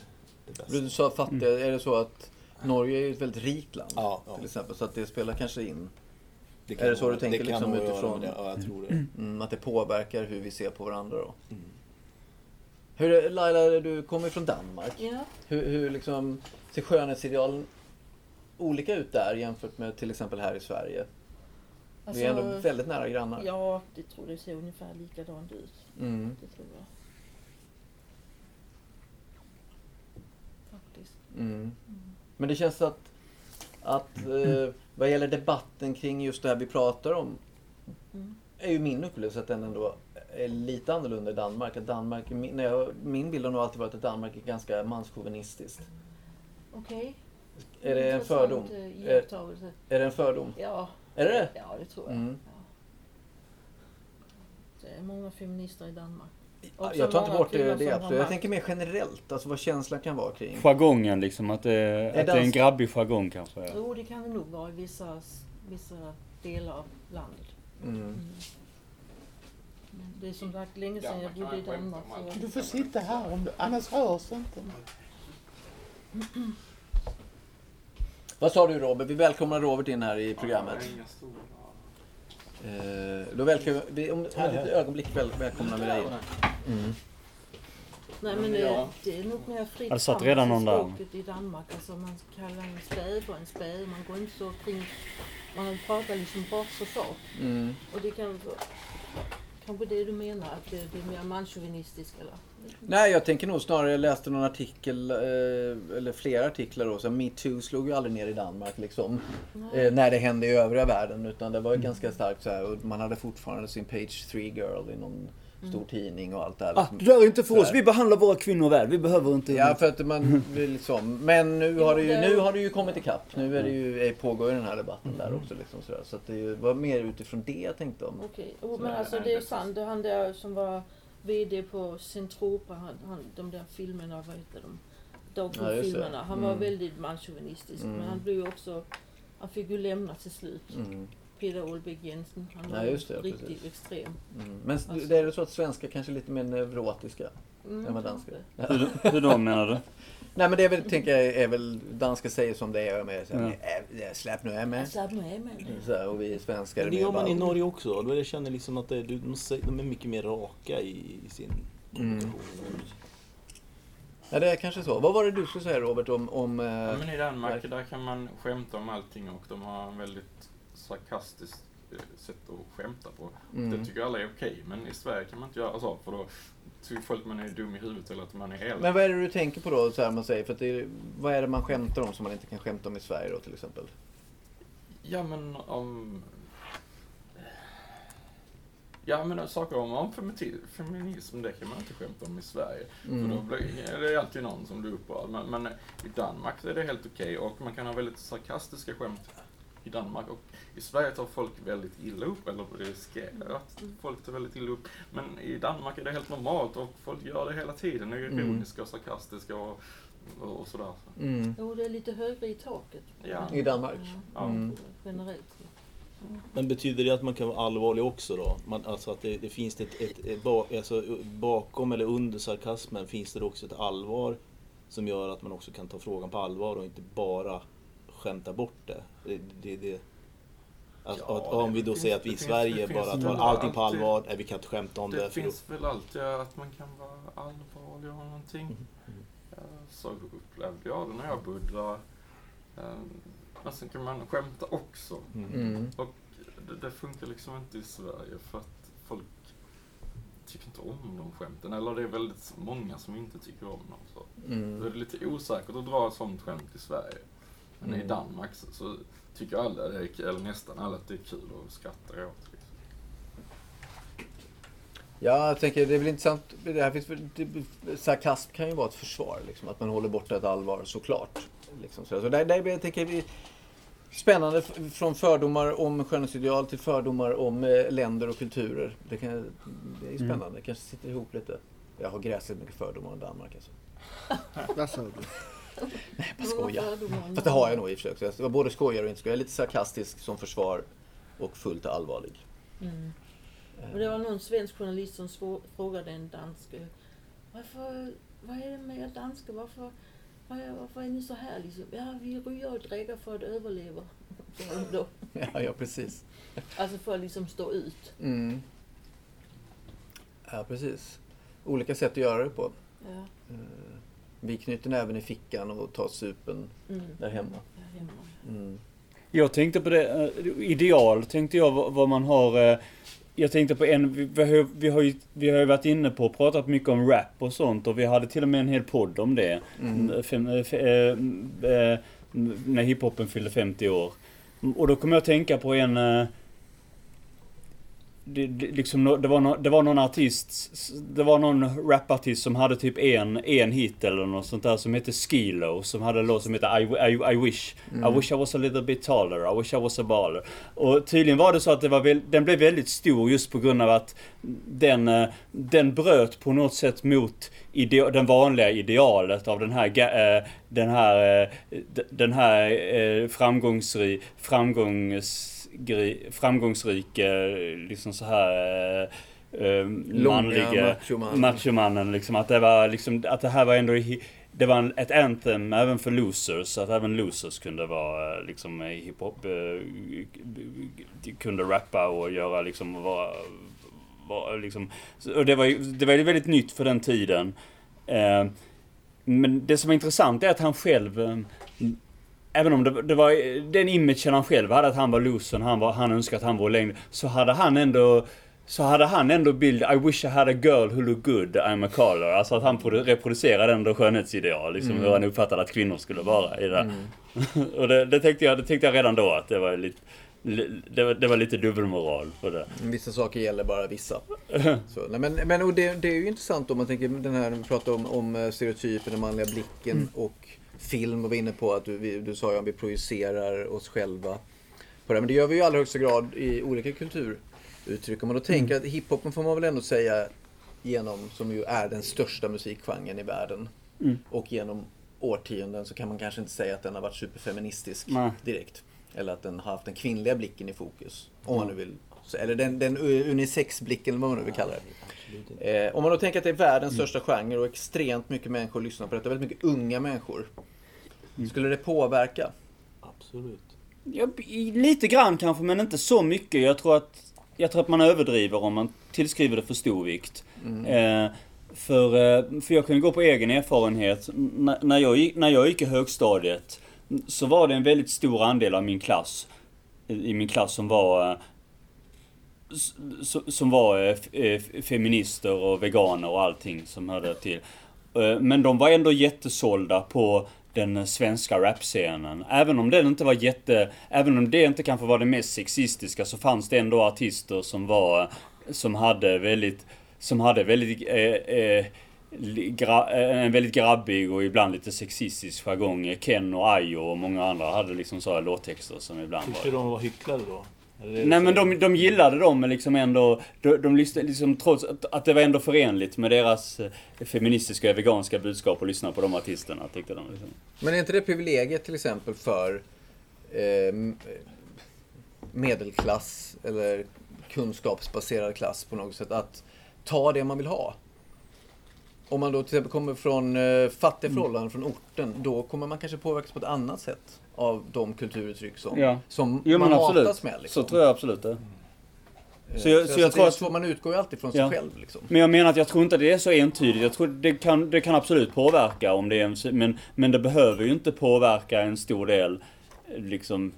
det bästa. Du sa fattiga, är det så att Norge är ju ett väldigt rikt land? Ja, ja. Till exempel, så att det spelar kanske in? Det Är det så vara- du tänker det liksom utifrån? det. Ja, jag tror det. Mm, att det påverkar hur vi ser på varandra då? Mm. Hur, Laila, du kommer från Danmark. Ja, Hur, hur liksom, ser skönhetsidealen olika ut där jämfört med till exempel här i Sverige? vi är ändå alltså, väldigt nära grannar. ja, det tror det ser ungefär likadant ut. Mm, Det tror jag. Faktiskt. mm. Men det känns att, att eh, vad gäller debatten kring just det här vi pratar om Mm. Är ju min upplevelse att den ändå är lite annorlunda i Danmark. Att Danmark min, när jag, min bild har nog alltid varit att Danmark är ganska manschauvinistiskt. Okej. Är det en fördom? eh, Är, är det en fördom? Ja, Är det ja, det tror jag. Mm. Ja. Det är många feminister i Danmark. Också Jag tar inte bort det, det absolut. Jag tänker mer generellt, alltså vad känslan kan vara kring. Jargongen liksom, att det, att det är en grabbig jargong kanske. Jo, det kan det nog vara i vissa, vissa delar av landet. Mm. Det är som sagt länge sedan jag bodde i Danmark. Så Du får sitta här, om du, annars hörs inte. Vad sa du Robert? Vi välkomnar Robert in här i programmet. Eh, då välkomnar vi, om, om ett litet ögonblick väl, välkomnar vi dig in. Mm. Nej men det, det är nog mer fritt det satt fram redan någon där. i Danmark. Alltså man kallar en spade för en spade. Man går inte så kring... Man pratar liksom rakt på sak. Mm. Och det kan. Kanske det du menar, att det, det är mer manschauvinistiskt eller? Nej, jag tänker nog snarare, jag läste någon artikel, eh, eller flera artiklar då, så metoo slog ju aldrig ner i Danmark liksom. Eh, när det hände i övriga världen. Utan det var ju ganska starkt så här, och man hade fortfarande sin page 3 girl i någon stor tidning och allt det här. Ah, liksom. det där är inte för oss, vi behandlar våra kvinnor väl, vi behöver inte... Ja, för att man vill liksom. Men nu har det ju, nu har det ju kommit ikapp. Nu är det ju, eh, pågår ju den här debatten där också. Liksom, sådär. Så att det ju- var mer utifrån det jag tänkte om. Okej, oh, Så men alltså det är precis. sant. Det Han där som var VD på Centropa, han, han, de där filmerna, vad heter de? Ja. Dogfood-filmerna. Han var Mm. väldigt manschauvinistisk. Mm. Men han blev ju också, han fick ju lämna till slut. Mm. Peter Olbeck Jensen, han var Ja, ju just det, riktigt precis. extrem. Mm. Men Alltså- det är det så att svenskar kanske är lite mer neurotiska Mm, än vad danskar är? Hur, hur då menar du? Nej men det är väl, tänker jag, är väl danska säger som det är med så här, Ja. "Äh, släpp nu är med. Alltså, att med mig. Så och vi svenskar är Det gör man i Norge också. Då jag känner liksom att det, de, säger- de är mycket mer raka i, i sin Mm. kommunikation. Ja det är kanske så. Vad var det du skulle säga Robert om... om Ja, eh, men i Danmark verk- där kan man skämta om allting och de har en väldigt sarkastisk eh, sätt att skämta på. Mm. Det tycker alla är okej, men i Sverige kan man inte göra så, för då tycker folk att man är dum i huvudet eller att man är elak. Men vad är det du tänker på då, så här man säger? För att det är, vad är det man skämtar om som man inte kan skämta om i Sverige då till exempel? Ja, men om... Ja, men saker om, om feminism, det kan man inte skämta om i Sverige. För då Mm. blir är det alltid någon som blir upprörd. Men, men i Danmark så är det helt okej och man kan ha väldigt sarkastiska skämt i Danmark. Och i Sverige tar folk väldigt illa upp, eller riskerar att folk tar väldigt illa upp. Men i Danmark är det helt normalt och folk gör det hela tiden. Är Mm. ironiska och sarkastiska och, och, och sådär. Mm. Jo, det är lite högre i taket. Ja. I Danmark? Ja. Mm. Generellt. Men betyder det att man kan vara allvarlig också då? Man, alltså att det, det finns ett, ett, ett ba, alltså bakom eller under sarkasmen finns det också ett allvar som gör att man också kan ta frågan på allvar och inte bara skämta bort det. det, det, det att, Ja, att, om det vi då finns- säger att vi i finns- Sverige finns bara tar allting på alltid- allvar, nej vi kan inte skämta om det. Det för då, finns väl alltid att man kan vara allvarlig och någonting. Mm. Så upplevde jag det när jag bodde där. Eh, Men sen kan man skämta också. Mm. Och det, det funkar liksom inte i Sverige för att folk tycker inte om de skämten. Eller det är väldigt många som inte tycker om dem. Så. Då är Mm. det lite osäkert att dra ett sånt skämt i Sverige. Men i Mm. Danmark så, så tycker alla, det är, k- eller nästan alla, att det är kul och skrattar åt. Liksom. Ja, jag tänker det är väl intressant. Det här finns väl, det, sarkasm kan ju vara ett försvar, liksom, att man håller borta ett allvar såklart. Liksom, så så där, där jag tänker vi Spännande från fördomar om skönhetsideal till fördomar om eh, länder och kulturer. Det, kan, det är spännande, det kanske sitter ihop lite. Jag har gräsligt mycket fördomar om Danmark alltså. Vad sa du? Nej, bara skoja. Fast det har jag nog i och för sig. Jag var både skojar och inte skojar. Jag är lite sarkastisk som försvar och fullt allvarlig. Mm. Och det var någon svensk journalist som frågade en dansk eh, varför, vad är det med er danskar? Varför, varför är ni så här liksom? Ja, vi röjer och dricker för att överleva. Ja, ja precis. Alltså för att liksom stå ut. Mm. Ja, precis. Olika sätt att göra det på. Ja. Eh, Vi knyter näven i fickan och tar supen Mm. där hemma. Mm. Jag tänkte på det, eh, ideal tänkte jag vad man har eh, jag tänkte på en, vi, vi, har, vi, har ju, vi har ju varit inne på och pratat mycket om rap och sånt och vi hade till och med en hel podd om det. Mm. Fem, eh, eh, eh, när hiphopen fyllde 50 år. Och då kom jag att tänka på en... Det, det, liksom, det, var no, det var någon artist, det var någon rapartist som hade typ en, en hit eller något sånt där som hette Skilo. Som hade en låt som heter I, I, I wish. I wish I was a little bit taller, I wish I was a baller. Och tydligen var det så att det var väl, den blev väldigt stor just på grund av att den, eh, den bröt på något sätt mot ide, den vanliga idealet av den här, eh, den här, eh, den här framgångsri, framgångsgri, framgångsrik, eh, liksom så här eh, eh, machoman. machomannen liksom. Att det var liksom, att det här var ändå det var en, ett anthem även för losers, att även losers kunde vara eh, liksom hiphop, eh, kunde rappa och göra liksom, vara, vara liksom, och det var ju det var väldigt nytt för den tiden. Eh, men det som är intressant är att han själv, även om det, det var den imagen han själv hade, att han var losern, han, var, han önskade att han var längre, så hade han ändå så hade han ändå bild I wish I had a girl who looked good, I'm a caller. Alltså att han produ- reproducerade ändå skönhetsideal, liksom hur han uppfattade att kvinnor skulle vara i det. och det, det, tänkte jag, det tänkte jag redan då att det var lite, li- det var, det var lite dubbelmoral på det. Vissa saker gäller bara vissa. Så, nej, men men och det, det är ju intressant om man tänker den här, vi pratar om, om eh, stereotypen, den manliga blicken och film och var inne på att du, vi, du sa ju att vi projicerar oss själva på det. Men det gör vi ju i allra högsta grad i olika kulturuttryck. Om man då tänker att hiphopen får man väl ändå säga genom, som ju är den största musikgenren i världen. Mm. Och genom årtionden så kan man kanske inte säga att den har varit superfeministisk Nej. direkt. Eller att den har haft den kvinnliga blicken i fokus. Om man nu vill. Eller den, den unisex-blicken, vad man nu vill kalla det. Eh, om man då tänker att det är världens största genre och extremt mycket människor lyssnar på detta, väldigt mycket unga människor. Skulle det påverka? Absolut. Ja, lite grann kanske, men inte så mycket. Jag tror att, jag tror att man överdriver om man tillskriver det för stor vikt. Eh, för, eh, för jag kan ju gå på egen erfarenhet. N- när, jag gick, när jag gick i högstadiet så var det en väldigt stor andel av min klass, i min klass som var, s- som var eh, eh, feminister och veganer och allting som hörde till. Eh, Men de var ändå jättesålda på den svenska rapscenen. Även om den inte var jätte... Även om det inte kanske var det mest sexistiska så fanns det ändå artister som var... Som hade väldigt... Som hade väldigt... Eh, eh, gra, eh, en väldigt grabbig och ibland lite sexistisk jargong. Ken och Ayo och många andra hade liksom så här låttexter som ibland var... Tyckte de var hycklare då? Nej men de, de gillade dem men liksom ändå, de, de lyssnade liksom trots att, att det var ändå förenligt med deras eh, feministiska och veganska budskap och lyssna på de artisterna tyckte de. Liksom. Men är inte det privilegiet till exempel för eh, medelklass eller kunskapsbaserad klass på något sätt att ta det man vill ha? Om man då till exempel kommer från eh, fattiga Mm. förhållanden, från orten, då kommer man kanske påverkas på ett annat sätt av de kulturuttryck som, Ja. som Jo man absolut. matas med. Liksom. Så tror jag absolut det. Eh, Så jag- så jag det tror att- så, man utgår ju alltid från sig Ja. själv. Liksom. Men jag menar att jag tror inte det är så entydigt. Jag tror det kan, det kan absolut påverka om det är en, men, men det behöver ju inte påverka en stor del eh, liksom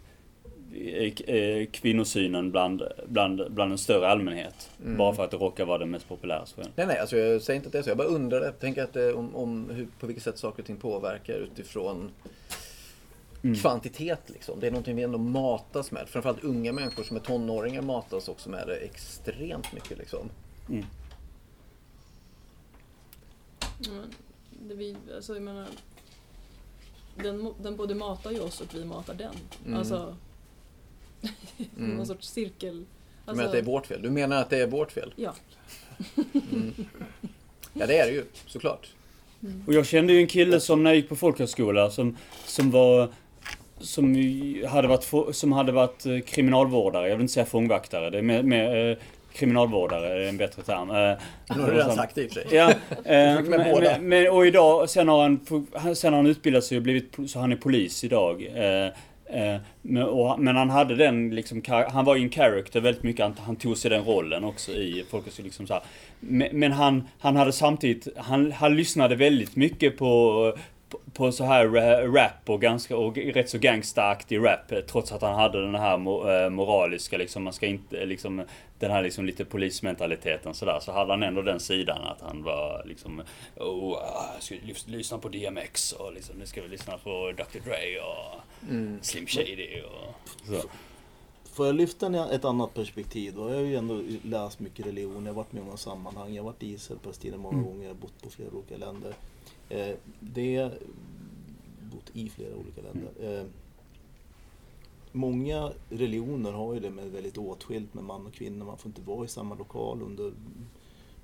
eh, eh, kvinnosynen bland, bland, bland en större allmänhet. Mm. Bara för att det råkar vara det mest populära. Så. Nej, nej, alltså jag säger inte att det är så. Jag bara undrar, jag tänker att det, om, om hur, på vilket sätt saker och ting påverkar utifrån Mm. kvantitet. Liksom. Det är någonting vi ändå matas med. Framförallt unga människor som är tonåringar matas också med det extremt mycket. Liksom. Mm. Det vi, alltså jag menar, den, den både matar ju oss och vi matar den. Mm. Alltså, Mm. någon sorts cirkel. Du Alltså, menar att det är vårt fel? Du menar att det är vårt fel? Ja. Mm. Ja, det är det ju, såklart. Och jag kände ju en kille som när jag gick på folkhögskola som, som var som hade varit, som hade varit kriminalvårdare, jag vill inte säga fångvaktare, det är med, med eh, kriminalvårdare är en bättre term. Eh, Nu har du redan sagt det i och för sig. Ja, eh, Med men, men, men, och idag, sen har han, sen har han utbildat sig och blivit, så han är polis idag. Men, och, men han hade den liksom, han var ju en character väldigt mycket, han, han tog sig den rollen också i folkhögskolan. Liksom så här. Men, men han, han hade samtidigt, han, han lyssnade väldigt mycket på på- så här ra- rap och ganska, och rätt så gangstaaktig rap eh, trots att han hade den här eh, moraliska liksom, man ska inte liksom den här liksom lite polismentaliteten sådär så hade han ändå den sidan att han var liksom oh, ah, jag ska lys- lyssna på DMX och liksom nu ska vi lyssna på Dr Dre och Mm. Slim Shady och så. Får jag lyfta ett annat perspektiv då? Jag har ju ändå läst mycket religion, jag har varit med om några sammanhang. Jag har varit i Israel, Palestina många Mm. gånger, jag har bott på flera olika länder. Eh, det... Bott i flera olika länder. Eh, många religioner har ju det med väldigt åtskilt med man och kvinna. Man får inte vara i samma lokal under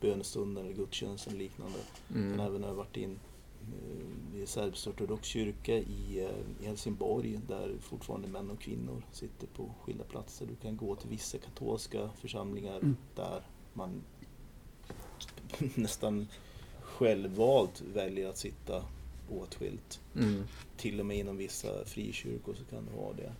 bönestunden eller gudstjänst eller liknande. Mm. Men även har jag varit in eh, i serbsk-ortodox kyrka i, eh, i Helsingborg där fortfarande män och kvinnor sitter på skilda platser. Du kan gå till vissa katolska församlingar Mm. där man nästan självvalt väljer att sitta åtskilt. Mm. Till och med inom vissa frikyrkor så kan det vara det.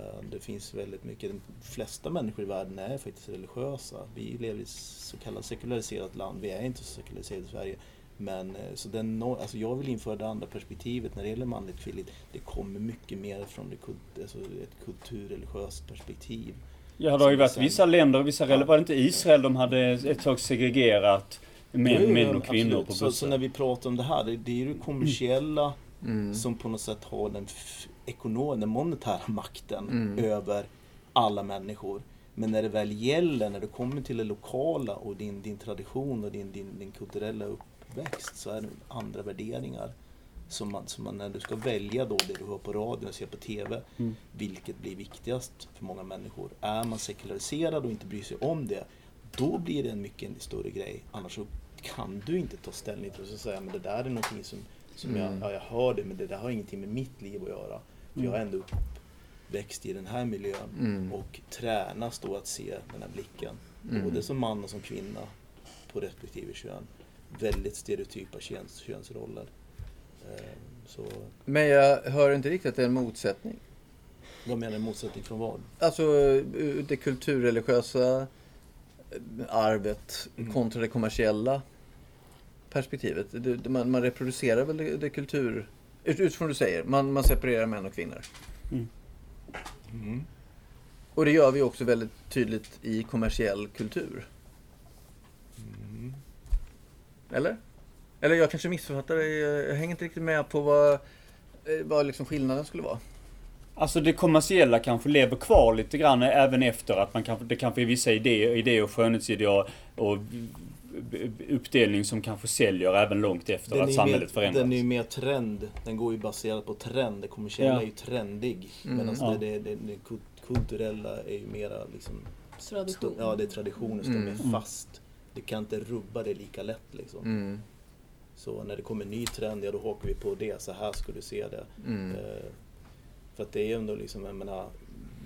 Eh, Det finns väldigt mycket, de flesta människor i världen är faktiskt religiösa. Vi lever i ett så kallat sekulariserat land, vi är inte så sekulariserade i Sverige. Men eh, så den, alltså jag vill införa det andra perspektivet när det gäller manligt kvinnligt. Det kommer mycket mer från det, alltså ett kulturreligiöst perspektiv. Ja, det har ju varit Sen- vissa länder, vissa rel- var det inte Israel de hade ett tag segregerat män, Jo, män och kvinnor absolut. på så, bussen? så när vi pratar om det här, det, det är ju det kommersiella Mm. som på något sätt har den f- ekonom, den monetära makten Mm. över alla människor. Men när det väl gäller, när det kommer till det lokala och din, din tradition och din, din, din kulturella uppväxt så är det andra värderingar. Som man, som man, när du ska välja då det du hör på radion och ser på TV, Mm. vilket blir viktigast för många människor. Är man sekulariserad och inte bryr sig om det, då blir det en mycket större grej. Annars så kan du inte ta ställning till och säga men det där är någonting som, som Mm. jag, ja, jag hör det men det där har ingenting med mitt liv att göra. För jag är ändå uppväxt i den här miljön Mm. och tränas då att se den här blicken. Mm. Både som man och som kvinna på respektive kön. Väldigt stereotypa köns, könsroller. Eh, Så Men jag hör inte riktigt att det är en motsättning. vad menar du motsättning från vad? Alltså ur det kulturreligiösa arvet Mm. kontra det kommersiella perspektivet. Det, det- man, man reproducerar väl det, det kultur... Ut, utifrån du säger, man, man separerar män och kvinnor. Mm. Och det gör vi också väldigt tydligt i kommersiell kultur. Mm. Eller? Eller jag kanske missförfattar det. Jag jag hänger inte riktigt med på vad, eh, vad liksom skillnaden skulle vara. Alltså det kommersiella kanske lever kvar lite grann även efter att man kanske, det kanske är vissa idéer, idéer och skönhetsideal och uppdelning som kanske säljer även långt efter Den att samhället mer, förändras. Den är ju mer trend. Den går ju baserat på trend. Det kommersiella Ja. är ju trendig. Mm. Medan Ja. det, det, det, det kul- kulturella är ju mera liksom... Tradition. Ja, det är traditioner som Mm. är Mm. fast. Det kan inte rubba det lika lätt liksom. Mm. Så när det kommer en ny trend, ja då hakar vi på det. Så här ska du se det. Mm. Eh, för att det är ju ändå liksom, jag menar,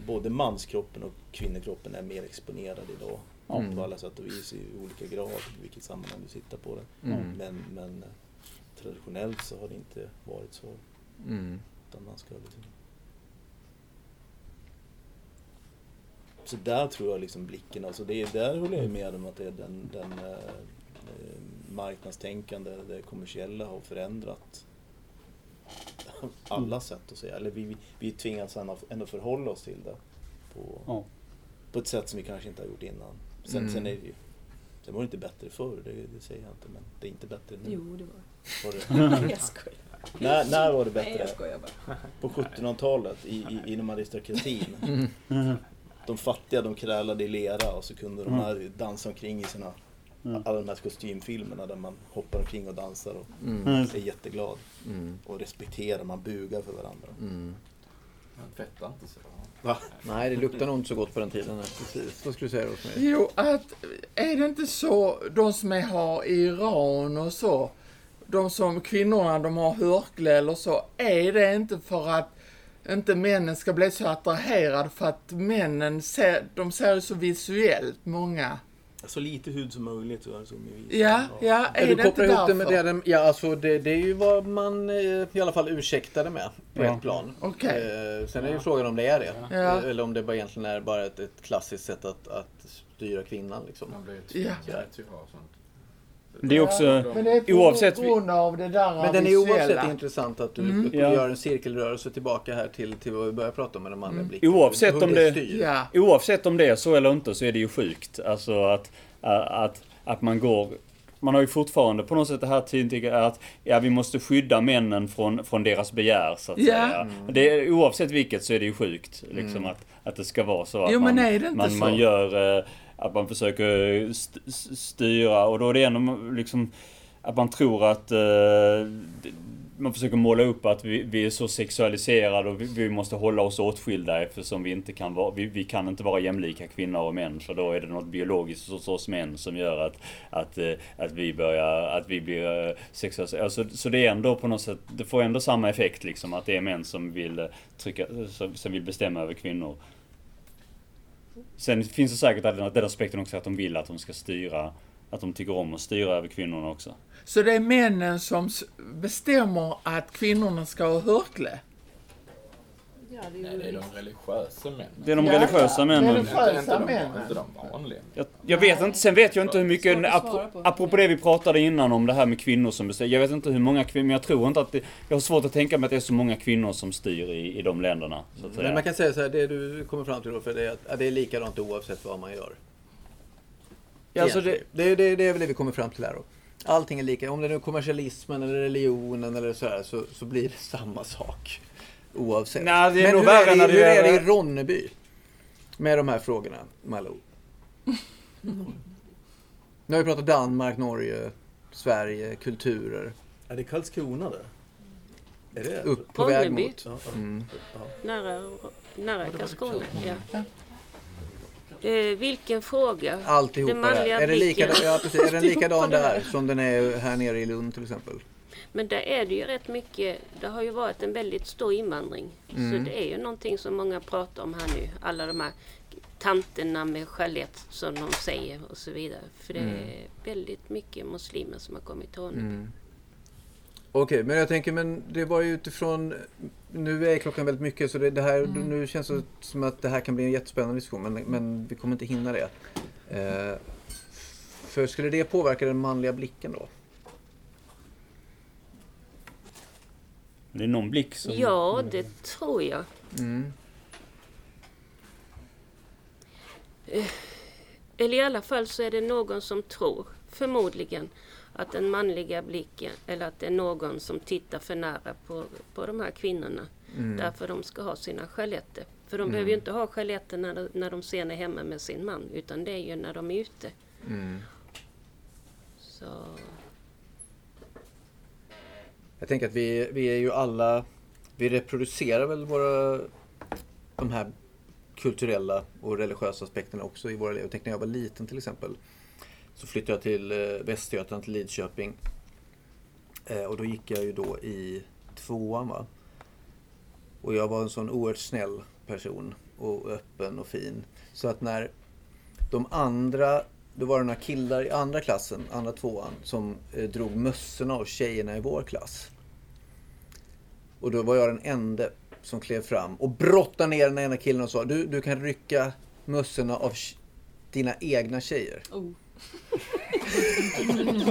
både manskroppen och kvinnokroppen är mer exponerad idag. Mm. På alla sätt och vis i olika grad, i vilket sammanhang du tittar på det. Mm. Men, men eh, traditionellt så har det inte varit så. Mm. Utan man ska liksom... Så där tror jag liksom blicken, alltså det är, där håller jag med om att det är den, den eh, eh, marknadstänkande, det kommersiella har förändrat alla sätt att säga. Eller vi, vi, vi tvingas ändå, ändå förhålla oss till det på, Ja. på ett sätt som vi kanske inte har gjort innan. Sen, Mm. sen är det ju Sen var det inte bättre förr, det, det säger jag inte, men det är inte bättre nu. Jo, det var Var det, Jag skojar. när, när var det Nej, bättre? jag skojar bara. På 1700-talet i, i, inom aristokratin. Mm. De fattiga de krälade i lera och så kunde de Mm. här dansa omkring i sina Mm. alla de här kostymfilmerna där man hoppar omkring och dansar och Mm. Mm. är jätteglad. Mm. Och respekterar, man bugar för varandra. Mm. Men fettar inte så. Nej, det luktar nog inte så gott på den tiden. Precis. Vad skulle du säga Rosmarie? Jo, att är det inte så, de som är, har i Iran och så, de som kvinnorna de har hörkle eller så, är det inte för att inte männen ska bli så attraherade för att männen ser, de ser ju så visuellt, många. Så lite hud som möjligt. Så som vi Ja, ja, är du det kopplar ihop det med det, ja alltså det, det är ju vad man eh, i alla fall ursäktade med på Ja. ett plan. Okej. Eh, sen är ju frågan om det är det. Ja. Eh, Eller om det bara egentligen är bara ett, ett klassiskt sätt att, att styra kvinnan liksom. Man blir Ja. tvingad till att ha sånt. Det är också, Men det är på oavsett- grund av det där Men den är oavsett intressant att du Mm. du Ja. gör en cirkelrörelse tillbaka här till, till vad vi började prata om med den manliga Mm. blicken. Oavsett om det-. Ja. oavsett om det är så eller inte så är det ju sjukt. Alltså att, att, att man går man har ju fortfarande på något sätt det här tidigare att ja, vi måste skydda männen från, från deras begär så att Ja. säga. Mm. Det, är- oavsett vilket så är det ju sjukt liksom Mm. att, att det ska vara så att Jo, men man, är det inte man, så? man gör eh, att man försöker eh, st- styra och då är det ändå liksom att man tror att eh, man försöker måla upp att vi, vi är så sexualiserade och vi, vi måste hålla oss åtskilda eftersom vi inte kan vara, vi, vi kan inte vara jämlika kvinnor och män för då är det något biologiskt hos oss män som gör att, att, eh, att vi börjar, att vi blir eh, sexualiserade. Alltså, så det är ändå på något sätt, det får ändå samma effekt liksom att det är män som vill eh, trycka, som, som vill bestämma över kvinnor. Sen finns det säkert den, den aspekten också att de vill att de ska styra, att de tycker om att styra över kvinnorna också. Så det är männen som bestämmer att kvinnorna ska ha hörkle? Ja, det är Nej, det är de religiösa männen. Det är de Ja, religiösa ja. männen. Religiösa Inte, de, männen. inte de vanliga. Jag, jag vet inte, sen vet jag inte hur mycket, Svårt att svara apro- på. apropå det vi pratade innan om det här med kvinnor som bestämmer. Jag vet inte hur många kvinnor, men jag tror inte att det, jag har svårt att tänka mig att det är så många kvinnor som styr i, i de länderna. Så att säga. Men man kan säga så här, det du kommer fram till då, för det är att det är likadant oavsett vad man gör. Ja, alltså det, Det, det, det är väl det vi kommer fram till här då. Allting är lika, om det nu är kommersialismen eller religionen eller så här, så, så blir det samma sak. Oavsett. Nej, det är Men nog hur är värre det, när hur är det i Ronneby? Med de här frågorna, Malou? Nu har vi pratat Danmark, Norge, Sverige, kulturer. Är det Karlskrona det? Är det? Upp på väg Ronneby. mot. Ja, ja. Mm. Nära, nära Karlskrona. Ja. Eh, vilken fråga? Alltihopa Den manliga Är, det lika, ja, precis. är den likadan där som den är här nere i Lund till exempel? Men där är det ju rätt mycket, det har ju varit en väldigt stor invandring. Mm. Så det är ju någonting som många pratar om här nu. Alla de här tanterna med chalett som de säger och så vidare. För det Mm. är väldigt mycket muslimer som har kommit till Ronneby. Mm. Okej, men jag tänker, men det var ju utifrån... Nu är klockan väldigt mycket, så det, det här, nu känns det som att det här kan bli en jättespännande diskussion, men, men vi kommer inte hinna det. Eh, för skulle det påverka den manliga blicken då? Det är någon blick som... Ja, det tror jag. Mm. eller i alla fall så är det någon som tror, förmodligen, att den manliga blicken, eller att det är någon som tittar för nära på, på de här kvinnorna. Mm. Därför de ska ha sina skeletter. För de Mm. behöver ju inte ha skeletter när, de- när de sen är hemma med sin man, utan det är ju när de är ute. Mm. Så... Jag tänker att vi, vi är ju alla, vi reproducerar väl våra, de här kulturella och religiösa aspekterna också i våra liv. Jag tänkte när jag var liten till exempel. Så flyttade jag till eh, Västergötland, till Lidköping. Eh, och då gick jag ju då i tvåan va. Och jag var en sån oerhört snäll person. Och öppen och fin. Så att när de andra, då var det några killar i andra klassen, andra tvåan, som eh, drog mössorna av tjejerna i vår klass. Och då var jag den enda som klev fram och brottade ner den ena killen och sa du, du kan rycka mössorna av dina egna tjejer. Oh.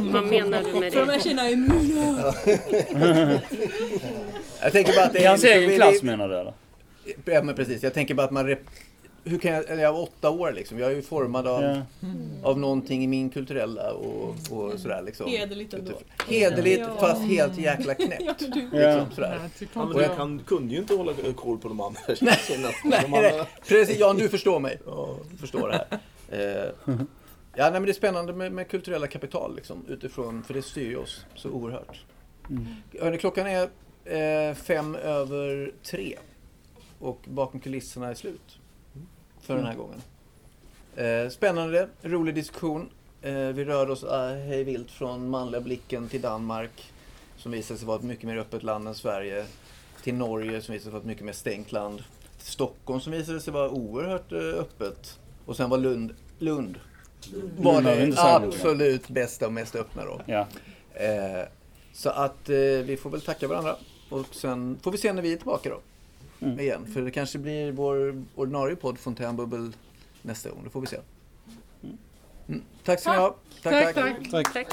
Vad menar du med För de här det? tjejerna är mina. Jag tänker bara att det I hans egen klass menar du eller? Ja men precis, jag tänker bara att man rep- hur kan jag, eller jag var åtta år liksom. Jag är ju formad av, Ja. av någonting i min kulturella och, och sådär liksom. Hederligt ändå. Hederligt Ja. fast helt jäkla knäppt. Liksom, sådär. Tycker Ja, men jag- kan, kunde ju inte hålla koll på de andra Nej. Nej, De nej, andra- precis. Jan, du förstår mig. Ja. Förstår det här. Eh, ja, nej, men det är spännande med, med kulturella kapital liksom, utifrån, för det styr ju oss så oerhört. Mm. Hörrni, klockan är eh, fem över tre och bakom kulisserna är slut för den här gången. Eh, spännande, rolig diskussion. Eh, vi rör oss eh, hej vilt från manliga blicken till Danmark som visade sig vara ett mycket mer öppet land än Sverige. Till Norge som visade sig vara ett mycket mer stängt land. Till Stockholm som visade sig vara oerhört eh, öppet. Och sen var Lund, Lund var det absolut bästa och mest öppna då. Ja. Eh, så att eh, vi får väl tacka varandra. Och sen får vi se när vi är tillbaka då. Mm. Igen. För det kanske blir vår ordinarie podd Fontänbubbel nästa gång. Det får vi se. Mm. Tack ska ni ha. Tack, tack. Tack.